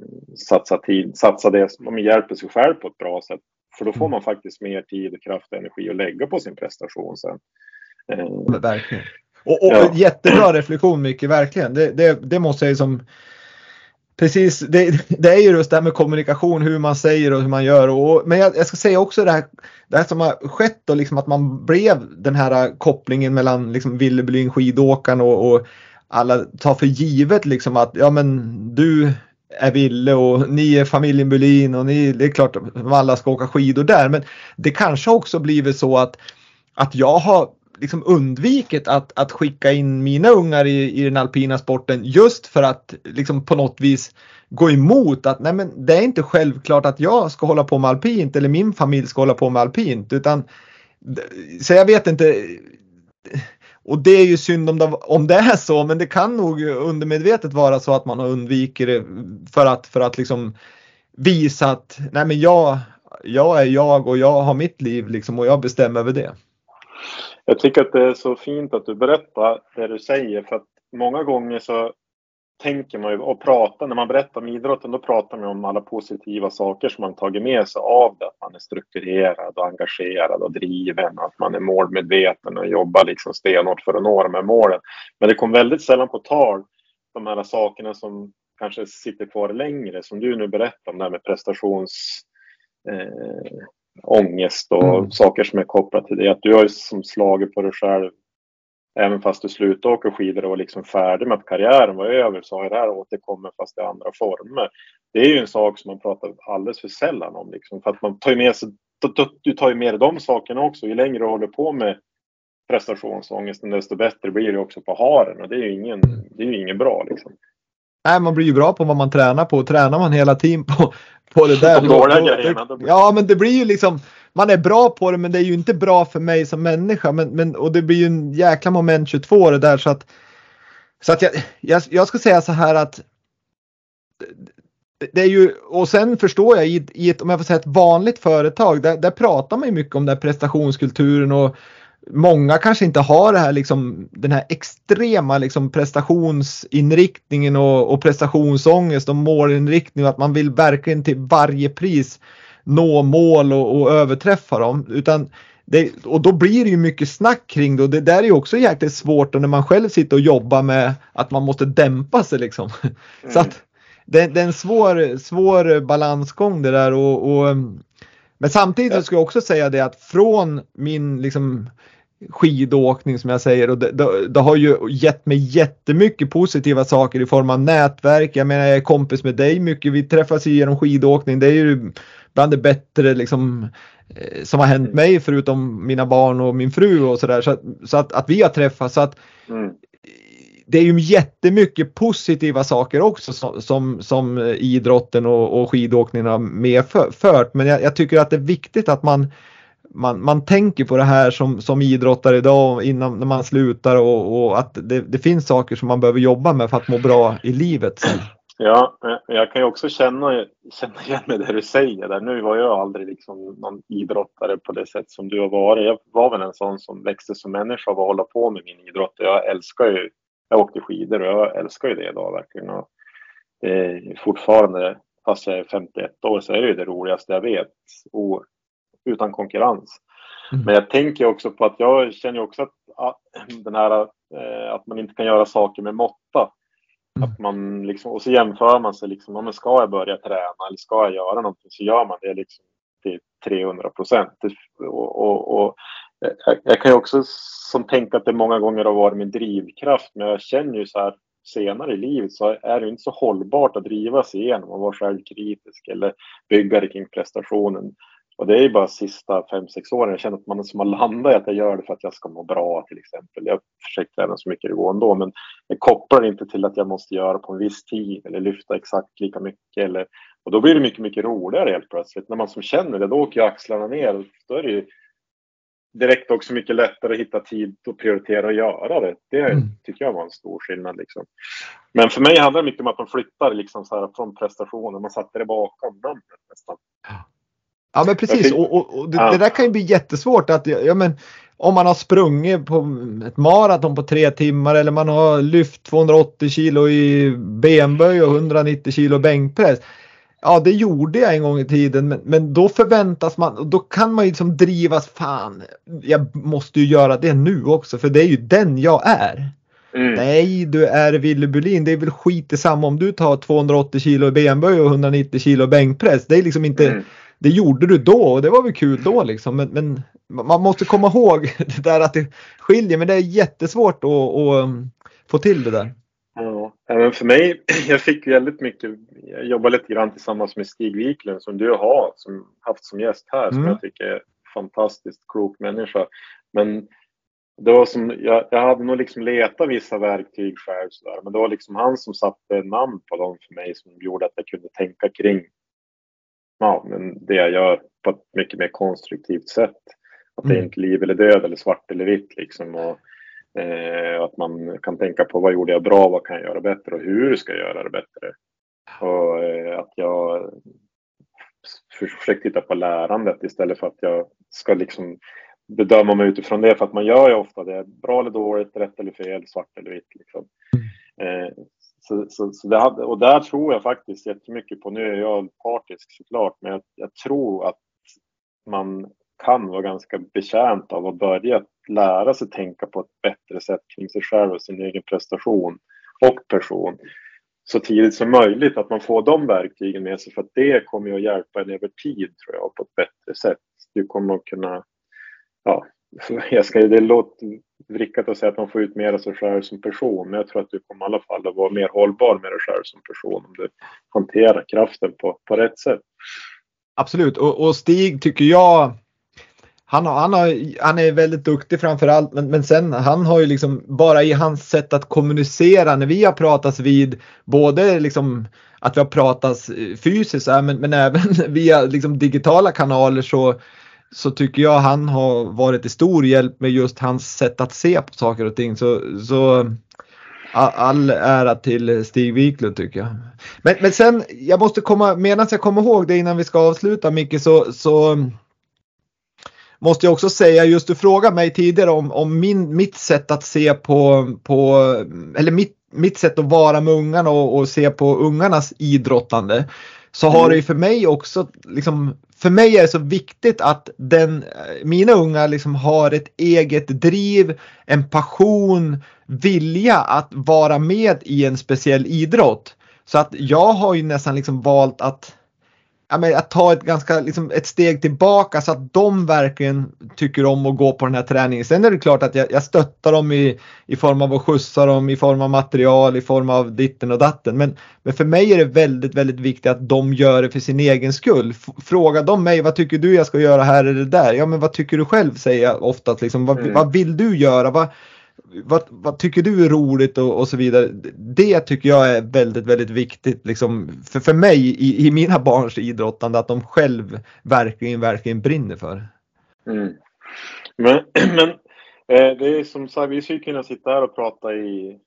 satsa tid, satsa det, man hjälper sig själv på ett bra sätt. För då får mm. man faktiskt mer tid, kraft och energi att lägga på sin prestation sen. Eh, verkligen. Och, och ja. jättebra reflektion Micke, verkligen. Det, det, det måste jag ju som Precis, det, det, är ju just det här med kommunikation, hur man säger och hur man gör. Och, men jag, jag ska säga också det här, det här som har skett då, liksom att man blev den här kopplingen mellan liksom Villebylin, skidåkaren och, och alla tar för givet liksom att ja men du är Ville och ni är familjen Bylin och ni, det är klart att alla ska åka skidor där. Men det kanske också blivit så att, att jag har liksom undvikit att, att skicka in mina ungar i, i den alpina sporten just för att liksom på något vis gå emot att nej men det är inte självklart att jag ska hålla på med alpint eller min familj ska hålla på med alpint utan så jag vet inte och det är ju synd om det, om det är så men det kan nog undermedvetet vara så att man har undvikit det för att, för att liksom visa att nej men jag, jag är jag och jag har mitt liv liksom och jag bestämmer över det. Jag tycker att det är så fint att du berättar det du säger för att många gånger så tänker man ju och pratar, när man berättar om idrotten då pratar man om alla positiva saker som man tagit med sig av det. Att man är strukturerad och engagerad och driven, att man är målmedveten och jobbar liksom stenhårt för att nå de här målen. Men det kom väldigt sällan på tal de här sakerna som kanske sitter kvar längre, som du nu berättar om det här med prestations eh, ångest och mm. saker som är kopplat till det. Att du har som slagit på dig själv Även fast du slutade åka skidor och var liksom färdig med att karriären var över så har det här återkommit fast i andra former. Det är ju en sak som man pratar alldeles för sällan om. Liksom, för att man tar ju med sig, du tar ju med dig de sakerna också. Ju längre du håller på med prestationsångesten desto bättre blir det också på haren och det är ju ingen, det är ju ingen bra. Liksom. Nej, man blir ju bra på vad man tränar på. Tränar man hela tiden på, på det där. De dåliga grejerna. Ja, men det blir ju liksom. Man är bra på det, men det är ju inte bra för mig som människa. Men, men, och det blir ju en jäkla moment 22 det där så att. Så att jag, jag, jag ska säga så här att. Det är ju, och sen förstår jag i, i ett, om jag får säga ett vanligt företag, där, där pratar man ju mycket om den här prestationskulturen och många kanske inte har det här, liksom, den här extrema liksom, prestationsinriktningen och, och prestationsångest och målinriktning och att man vill verkligen till varje pris nå mål och, och överträffa dem. Utan det, och då blir det ju mycket snack kring det och det där är ju också jäkligt svårt när man själv sitter och jobbar med att man måste dämpa sig liksom. Mm. Så att det, det, är en svår, svår balansgång det där och, och men samtidigt ja. ska jag också säga det att från min liksom skidåkning som jag säger och det, det, det, har ju gett mig jättemycket positiva saker i form av nätverk. Jag menar jag är kompis med dig mycket. Vi träffas ju genom skidåkning. Det är ju bland det bättre liksom eh, som har hänt mig förutom mina barn och min fru och sådär. Så, att, så att, att vi har träffats. Så att, mm. Det är ju jättemycket positiva saker också som, som, som eh, idrotten och, och skidåkningen har medfört. Men jag, jag tycker att det är viktigt att man man, man tänker på det här som, som idrottare idag innan när man slutar och, och att det, det, finns saker som man behöver jobba med för att må bra i livet. Ja, eh, jag kan ju också känna, känna igen mig det du säger där. Nu var jag aldrig liksom någon idrottare på det sätt som du har varit. Jag var väl en sån som växte som människa av att hålla på med min idrott. Jag älskar ju, jag åkte skidor och jag älskar ju det idag verkligen. Och det är fortfarande, fast jag är 51 år, så är det ju det roligaste jag vet. Och utan konkurrens. Mm. Men jag tänker också på att jag känner också att den här eh, att man inte kan göra saker med måtta. Mm. Att man liksom, och så jämför man sig liksom, om ska jag börja träna eller ska jag göra någonting så gör man det liksom till 300 procent. Och, och, och, jag kan ju också som tänka att det många gånger har varit min drivkraft, men jag känner ju så här senare i livet så är det inte så hållbart att driva sig igenom och vara självkritisk eller bygga det kring prestationen. Och det är ju bara sista fem sex åren jag känner att man som har landat i att jag gör det för att jag ska må bra till exempel. Jag försöker träna så mycket det går ändå, men jag kopplar inte till att jag måste göra på en viss tid eller lyfta exakt lika mycket. Eller, och då blir det mycket, mycket roligare helt plötsligt. När man som känner det, då åker ju axlarna ner. Då är det ju direkt också mycket lättare att hitta tid och prioritera och göra det. Det mm. tycker jag var en stor skillnad. Liksom. Men för mig handlar det mycket om att man flyttar liksom så här från prestationen. Man satte det bakom namnet nästan. Ja men precis och, och, och det, ja. det, där kan ju bli jättesvårt att ja, men, om man har sprungit på ett maraton på tre timmar eller man har lyft 280 kilo i benböj och 190 kilo bänkpress. Ja det gjorde jag en gång i tiden men, men då förväntas man och då kan man ju liksom drivas fan. Jag måste ju göra det nu också för det är ju den jag är. Mm. Nej, du är Ville Bulin. Det är väl skit samma om du tar 280 kilo i benböj och 190 kilo bänkpress. Det är liksom inte mm det gjorde du då och det var väl kul då liksom. Men, men, man måste komma ihåg det där att det skiljer. Men det är jättesvårt att, att få till det där. Ja, men för mig, jag fick väldigt mycket, jag jobbar lite grann tillsammans med Stig Wiklund som du har som, haft som gäst här, mm. som jag tycker är fantastiskt klok människa. Men det var som, jag, jag hade nog liksom letat vissa verktyg själv sådär, men det var liksom han som satte namn på dem för mig som gjorde att jag kunde tänka kring ja, men det jag gör på ett mycket mer konstruktivt sätt. Att det är mm. inte liv eller död eller svart eller vitt liksom. Och, eh, att man kan tänka på vad gjorde jag bra, vad kan jag göra bättre och hur ska jag göra det bättre. Och eh, att jag försöker titta på lärandet istället för att jag ska liksom bedöma mig utifrån det. För att man gör ju ofta det, bra eller dåligt, rätt eller fel, svart eller vitt. Liksom. Mm. Eh, så, så, så hade, och där tror jag faktiskt jättemycket på, nu är jag partisk såklart, men jag, jag tror att man kan vara ganska betjänt av att börja lära sig tänka på ett bättre sätt kring sig själv och sin egen prestation och person så tidigt som möjligt. Att man får de verktygen med sig för att det kommer att hjälpa en över tid tror jag på ett bättre sätt. Du kommer att kunna, ja, jag ska, det låter vrickat att säga att man får ut mer av sig själv som person, men jag tror att du kommer i alla fall att vara mer hållbar med dig själv som person om du hanterar kraften på, på rätt sätt. Absolut, och, och Stig tycker jag han, har, han, har, han är väldigt duktig framför allt men, men sen han har ju liksom bara i hans sätt att kommunicera när vi har pratats vid både liksom att vi har pratats eh, fysiskt men, men även via liksom digitala kanaler så så tycker jag han har varit till stor hjälp med just hans sätt att se på saker och ting. Så, så all ära till Stig Wiklund tycker jag. Men, men sen, jag måste komma, medan jag kommer ihåg det innan vi ska avsluta Micke så, så måste jag också säga, just du frågade mig tidigare om, om min, mitt sätt att se på, på eller mitt, mitt sätt att vara med ungarna och, och se på ungarnas idrottande. så har det ju för mig också liksom för mig är det så viktigt att den, mina unga liksom har ett eget driv, en passion, vilja att vara med i en speciell idrott. Så att jag har ju nästan liksom valt att ja, men att ta ett, ganska, liksom ett steg tillbaka så att de verkligen tycker om att gå på den här träningen. Sen är det klart att jag, jag stöttar dem i, i form av att skjutsa dem, i form av material, i form av ditten och datten. Men, men för mig är det väldigt, väldigt viktigt att de gör det för sin egen skull. Fråga de mig, vad tycker du jag ska göra här eller där? Ja, men vad tycker du själv säger jag ofta. Liksom, vad, mm. vad vill du göra? Vad, vad, vad, tycker du är roligt och, och, så vidare. Det tycker jag är väldigt, väldigt viktigt liksom, för, för mig i, i mina barns idrottande att de själv verkligen, verkligen brinner för. Mm. Men, men eh, det är som sagt, vi skulle kunna sitta här och prata i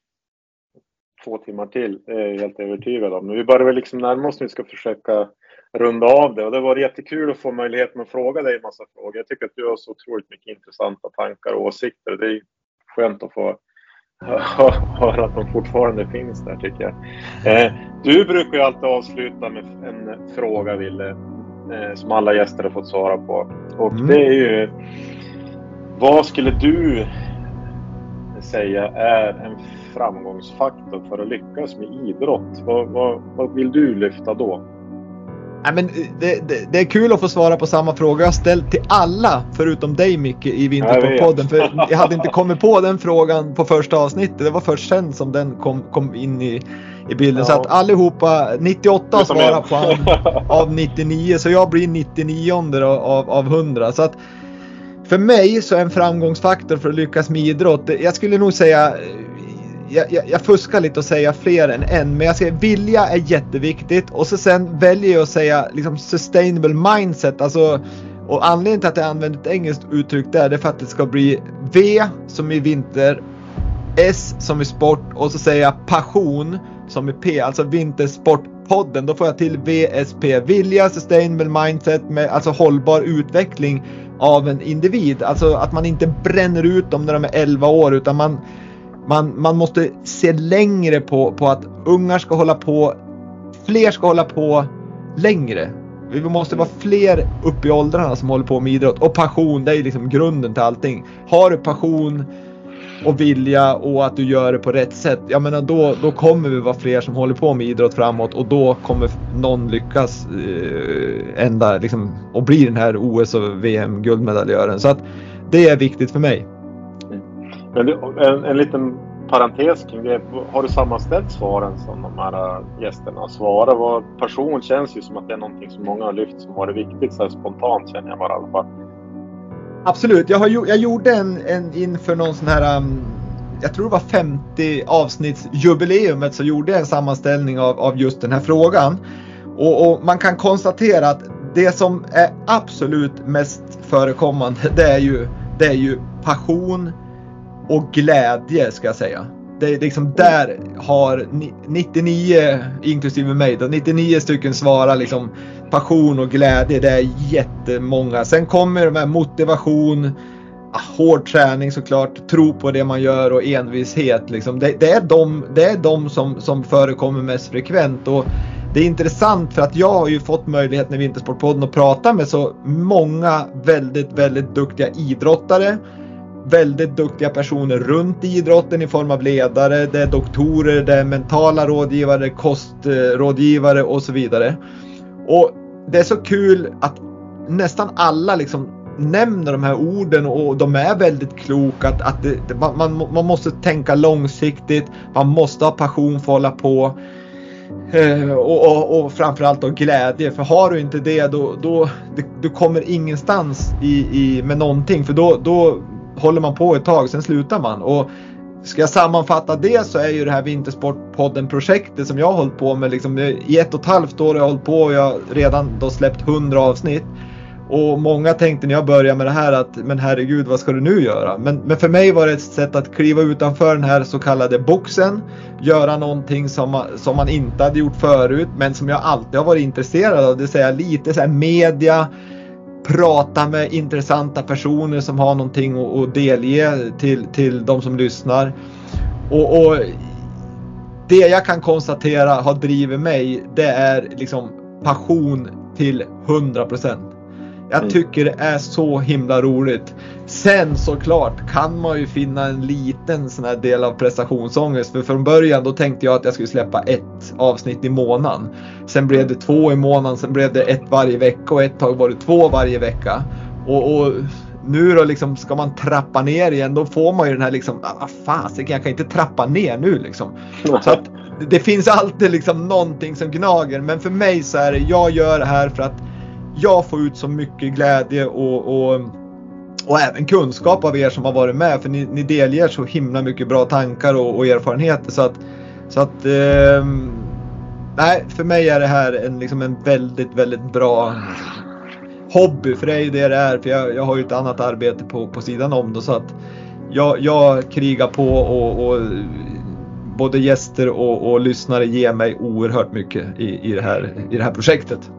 två timmar till, det är jag helt övertygad om. Men vi börjar väl liksom närma oss nu, ska försöka runda av det och det var jättekul att få möjligheten att fråga dig en massa frågor. Jag tycker att du har så otroligt mycket intressanta tankar och åsikter. Det är skönt att få höra att de fortfarande finns där tycker jag. Eh, du brukar ju alltid avsluta med en fråga Ville, eh, som alla gäster har fått svara på. Och mm. det är ju, vad skulle du säga är en framgångsfaktor för att lyckas med idrott? Vad, vad, vad vill du lyfta då? Nej, men eh, det, det, det, är kul att få svara på samma fråga jag ställt till alla förutom dig Micke i Vintersportpodden. För jag hade inte kommit på den frågan på första avsnittet. Det var först sen som den kom, kom in i, i bilden. Ja. Så att allihopa, 98 svarar på han, av 99 så jag blir 99 av, av 100. Så att för mig så är en framgångsfaktor för att lyckas med idrott, jag skulle nog säga jag, jag, jag, fuskar lite och säger fler än en, men jag säger vilja är jätteviktigt och så sen väljer jag att säga liksom sustainable mindset. Alltså, och anledningen till att jag använder ett engelskt uttryck där, det är för att det ska bli V som i vinter, S som i sport och så säger jag passion som i P, alltså Vintersportpodden. Då får jag till VSP, vilja, sustainable mindset med alltså hållbar utveckling av en individ. Alltså att man inte bränner ut dem när de är 11 år utan man man, man måste se längre på, på att ungar ska hålla på, fler ska hålla på längre. Vi måste vara fler upp i åldrarna som håller på med idrott. Och passion, det är liksom grunden till allting. Har du passion och vilja och att du gör det på rätt sätt, jag menar då, då kommer vi vara fler som håller på med idrott framåt och då kommer någon lyckas eh, ända liksom, och bli den här OS och VM guldmedaljören. Så att det är viktigt för mig. Men en, en liten parentes kring det. Har du sammanställt svaren som de här gästerna svarar? Vad, person känns ju som att det är någonting som många har lyft som varit viktigt så här spontant känner jag bara i alla fall. Absolut, jag, har, jag gjorde en, en inför någon sån här um, jag tror det var 50 avsnittsjubileumet så gjorde jag en sammanställning av, av just den här frågan. Och, och, man kan konstatera att det som är absolut mest förekommande det är ju, det är ju passion, och glädje ska jag säga. Det är liksom där har 99, inklusive mig då, 99 stycken svarar liksom passion och glädje. Det är jättemånga. Sen kommer de här motivation, ah, hård träning såklart, tro på det man gör och envishet. Liksom. Det, det, är de, det är de som, som förekommer mest frekvent. Och det är intressant för att jag har ju fått möjligheten i Vintersportpodden att prata med så många väldigt, väldigt duktiga idrottare väldigt duktiga personer runt idrotten i form av ledare, det är doktorer, det är mentala rådgivare, kostrådgivare och så vidare. Och det är så kul att nästan alla liksom nämner de här orden och de är väldigt kloka. Att, att det, man, man måste tänka långsiktigt, man måste ha passion för att hålla på. Eh, och, och, och framförallt då glädje. För har du inte det då, då du, du kommer ingenstans i, i, med någonting. För då, då håller man på ett tag, sen slutar man. Och ska jag sammanfatta det så är ju det här Vintersportpodden-projektet som jag har hållit på med liksom, i ett och ett halvt år har jag hållit på och jag har redan då släppt 100 avsnitt. Och många tänkte när jag började med det här att men herregud vad ska du nu göra? Men, men för mig var det ett sätt att kliva utanför den här så kallade boxen. Göra någonting som man, som man inte hade gjort förut men som jag alltid har varit intresserad av. Det vill säga lite så här media, prata med intressanta personer som har någonting att delge till, till de som lyssnar. Och, och, det jag kan konstatera har drivit mig det är liksom passion till 100%. Jag Mm. tycker det är så himla roligt. Sen såklart kan man ju finna en liten sån här del av prestationsångest. För från början då tänkte jag att jag skulle släppa ett avsnitt i månaden. Sen blev det två i månaden, sen blev det ett varje vecka och ett tag var det två varje vecka. Och, och nu då liksom ska man trappa ner igen. Då får man ju den här liksom, ah, fasiken jag kan inte trappa ner nu liksom. Så att det finns alltid liksom någonting som gnager. Men för mig så är det, jag gör det här för att jag får ut så mycket glädje och, och, och även kunskap av er som har varit med. För ni, ni delger så himla mycket bra tankar och, och erfarenheter. Så att, så att eh, nej, för mig är det här en, liksom en väldigt, väldigt bra hobby. För det är ju det det är. För jag, jag har ju ett annat arbete på, på sidan om det. Så att jag, jag krigar på och, och både gäster och, och lyssnare ger mig oerhört mycket i, i, det här, i det här projektet.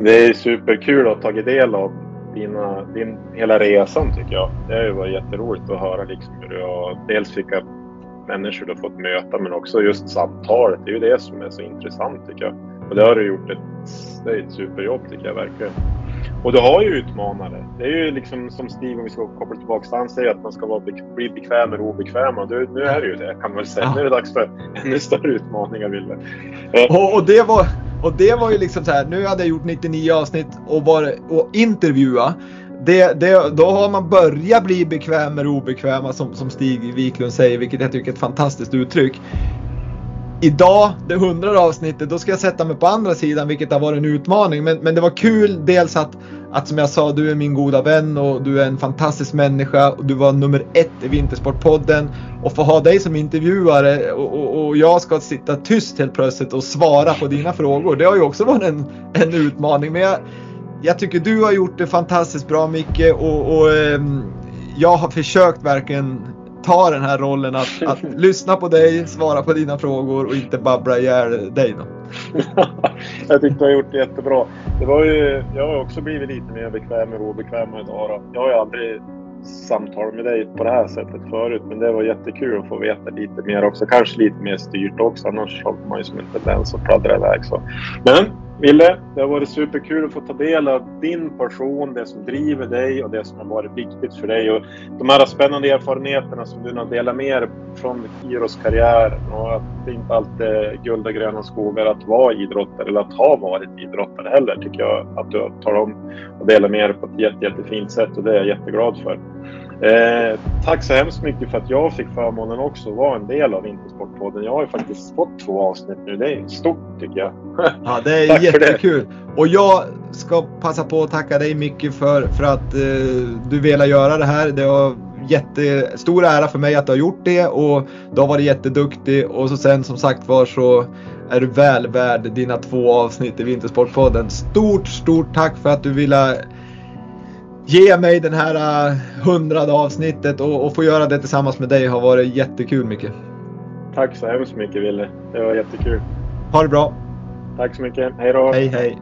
Det är superkul att ha tagit del av dina, din hela resan tycker jag. Det har ju varit jätteroligt att höra liksom hur du har, dels vilka människor du har fått möta men också just samtalet. Det är ju det som är så intressant tycker jag. Och det har du gjort ett, det är ett superjobb tycker jag verkligen. Och du har ju utmanare. Det är ju liksom som Stig, om vi ska koppla tillbaka till han säger att man ska vara bli bekväm med det obekväma. Du, nu är det ju det kan man väl säga. Ja. Nu är det dags för ännu större utmaningar Wille. Eh, Och, och, det var, och det var ju liksom så här, nu hade jag gjort 99 avsnitt och, var, och intervjua. Det, det, då har man börjat bli bekväm med det obekväma som, som Stig Wiklund säger, vilket jag tycker är ett fantastiskt uttryck. Idag, det hundrade avsnittet, då ska jag sätta mig på andra sidan vilket har varit en utmaning. Men, men det var kul dels att, att som jag sa, du är min goda vän och du är en fantastisk människa och du var nummer ett i Vintersportpodden. Och få ha dig som intervjuare och, och, och jag ska sitta tyst helt plötsligt och svara på dina frågor. Det har ju också varit en, en utmaning. Men jag, jag tycker du har gjort det fantastiskt bra Micke och, och ehm, jag har försökt verkligen ta den här rollen att, att lyssna på dig, svara på dina frågor och inte babbla ihjäl dig. Då. jag tyckte du har gjort det jättebra. Det var ju, jag har också blivit lite mer bekväm med obekväma idag. Då. Jag har ju aldrig samtalat med dig på det här sättet förut, men det var jättekul att få veta lite mer också. Kanske lite mer styrt också, annars har man ju som en tendens att pladdra iväg. Så. Men Ville, det har varit superkul att få ta del av din passion, det som driver dig och det som har varit viktigt för dig. Och de här spännande erfarenheterna som du har delat med dig från Iros karriär och att det inte alltid är guld och gröna skogar att vara idrottare eller att ha varit idrottare heller tycker jag att du har talat om och delat med dig på ett jätte, jättefint sätt och det är jag jätteglad för. Eh, tack så hemskt mycket för att jag fick förmånen också att vara en del av Vintersportpodden. Jag har ju faktiskt fått två avsnitt nu. Det är stort tycker jag. Ja, det är för det. jättekul. Och jag ska passa på att tacka dig Micke för, för att eh, du velat göra det här. Det var jättestor ära för mig att du har gjort det och du har varit jätteduktig och så sen som sagt var så är du väl värd dina två avsnitt i Vintersportpodden. Stort, stort tack för att du ville ge mig den här eh, hundrade avsnittet och, och få göra det tillsammans med dig har varit jättekul Micke. Tack så hemskt mycket Wille. Det var jättekul. Ha det bra. Tack så mycket. Hej då. Hej hej.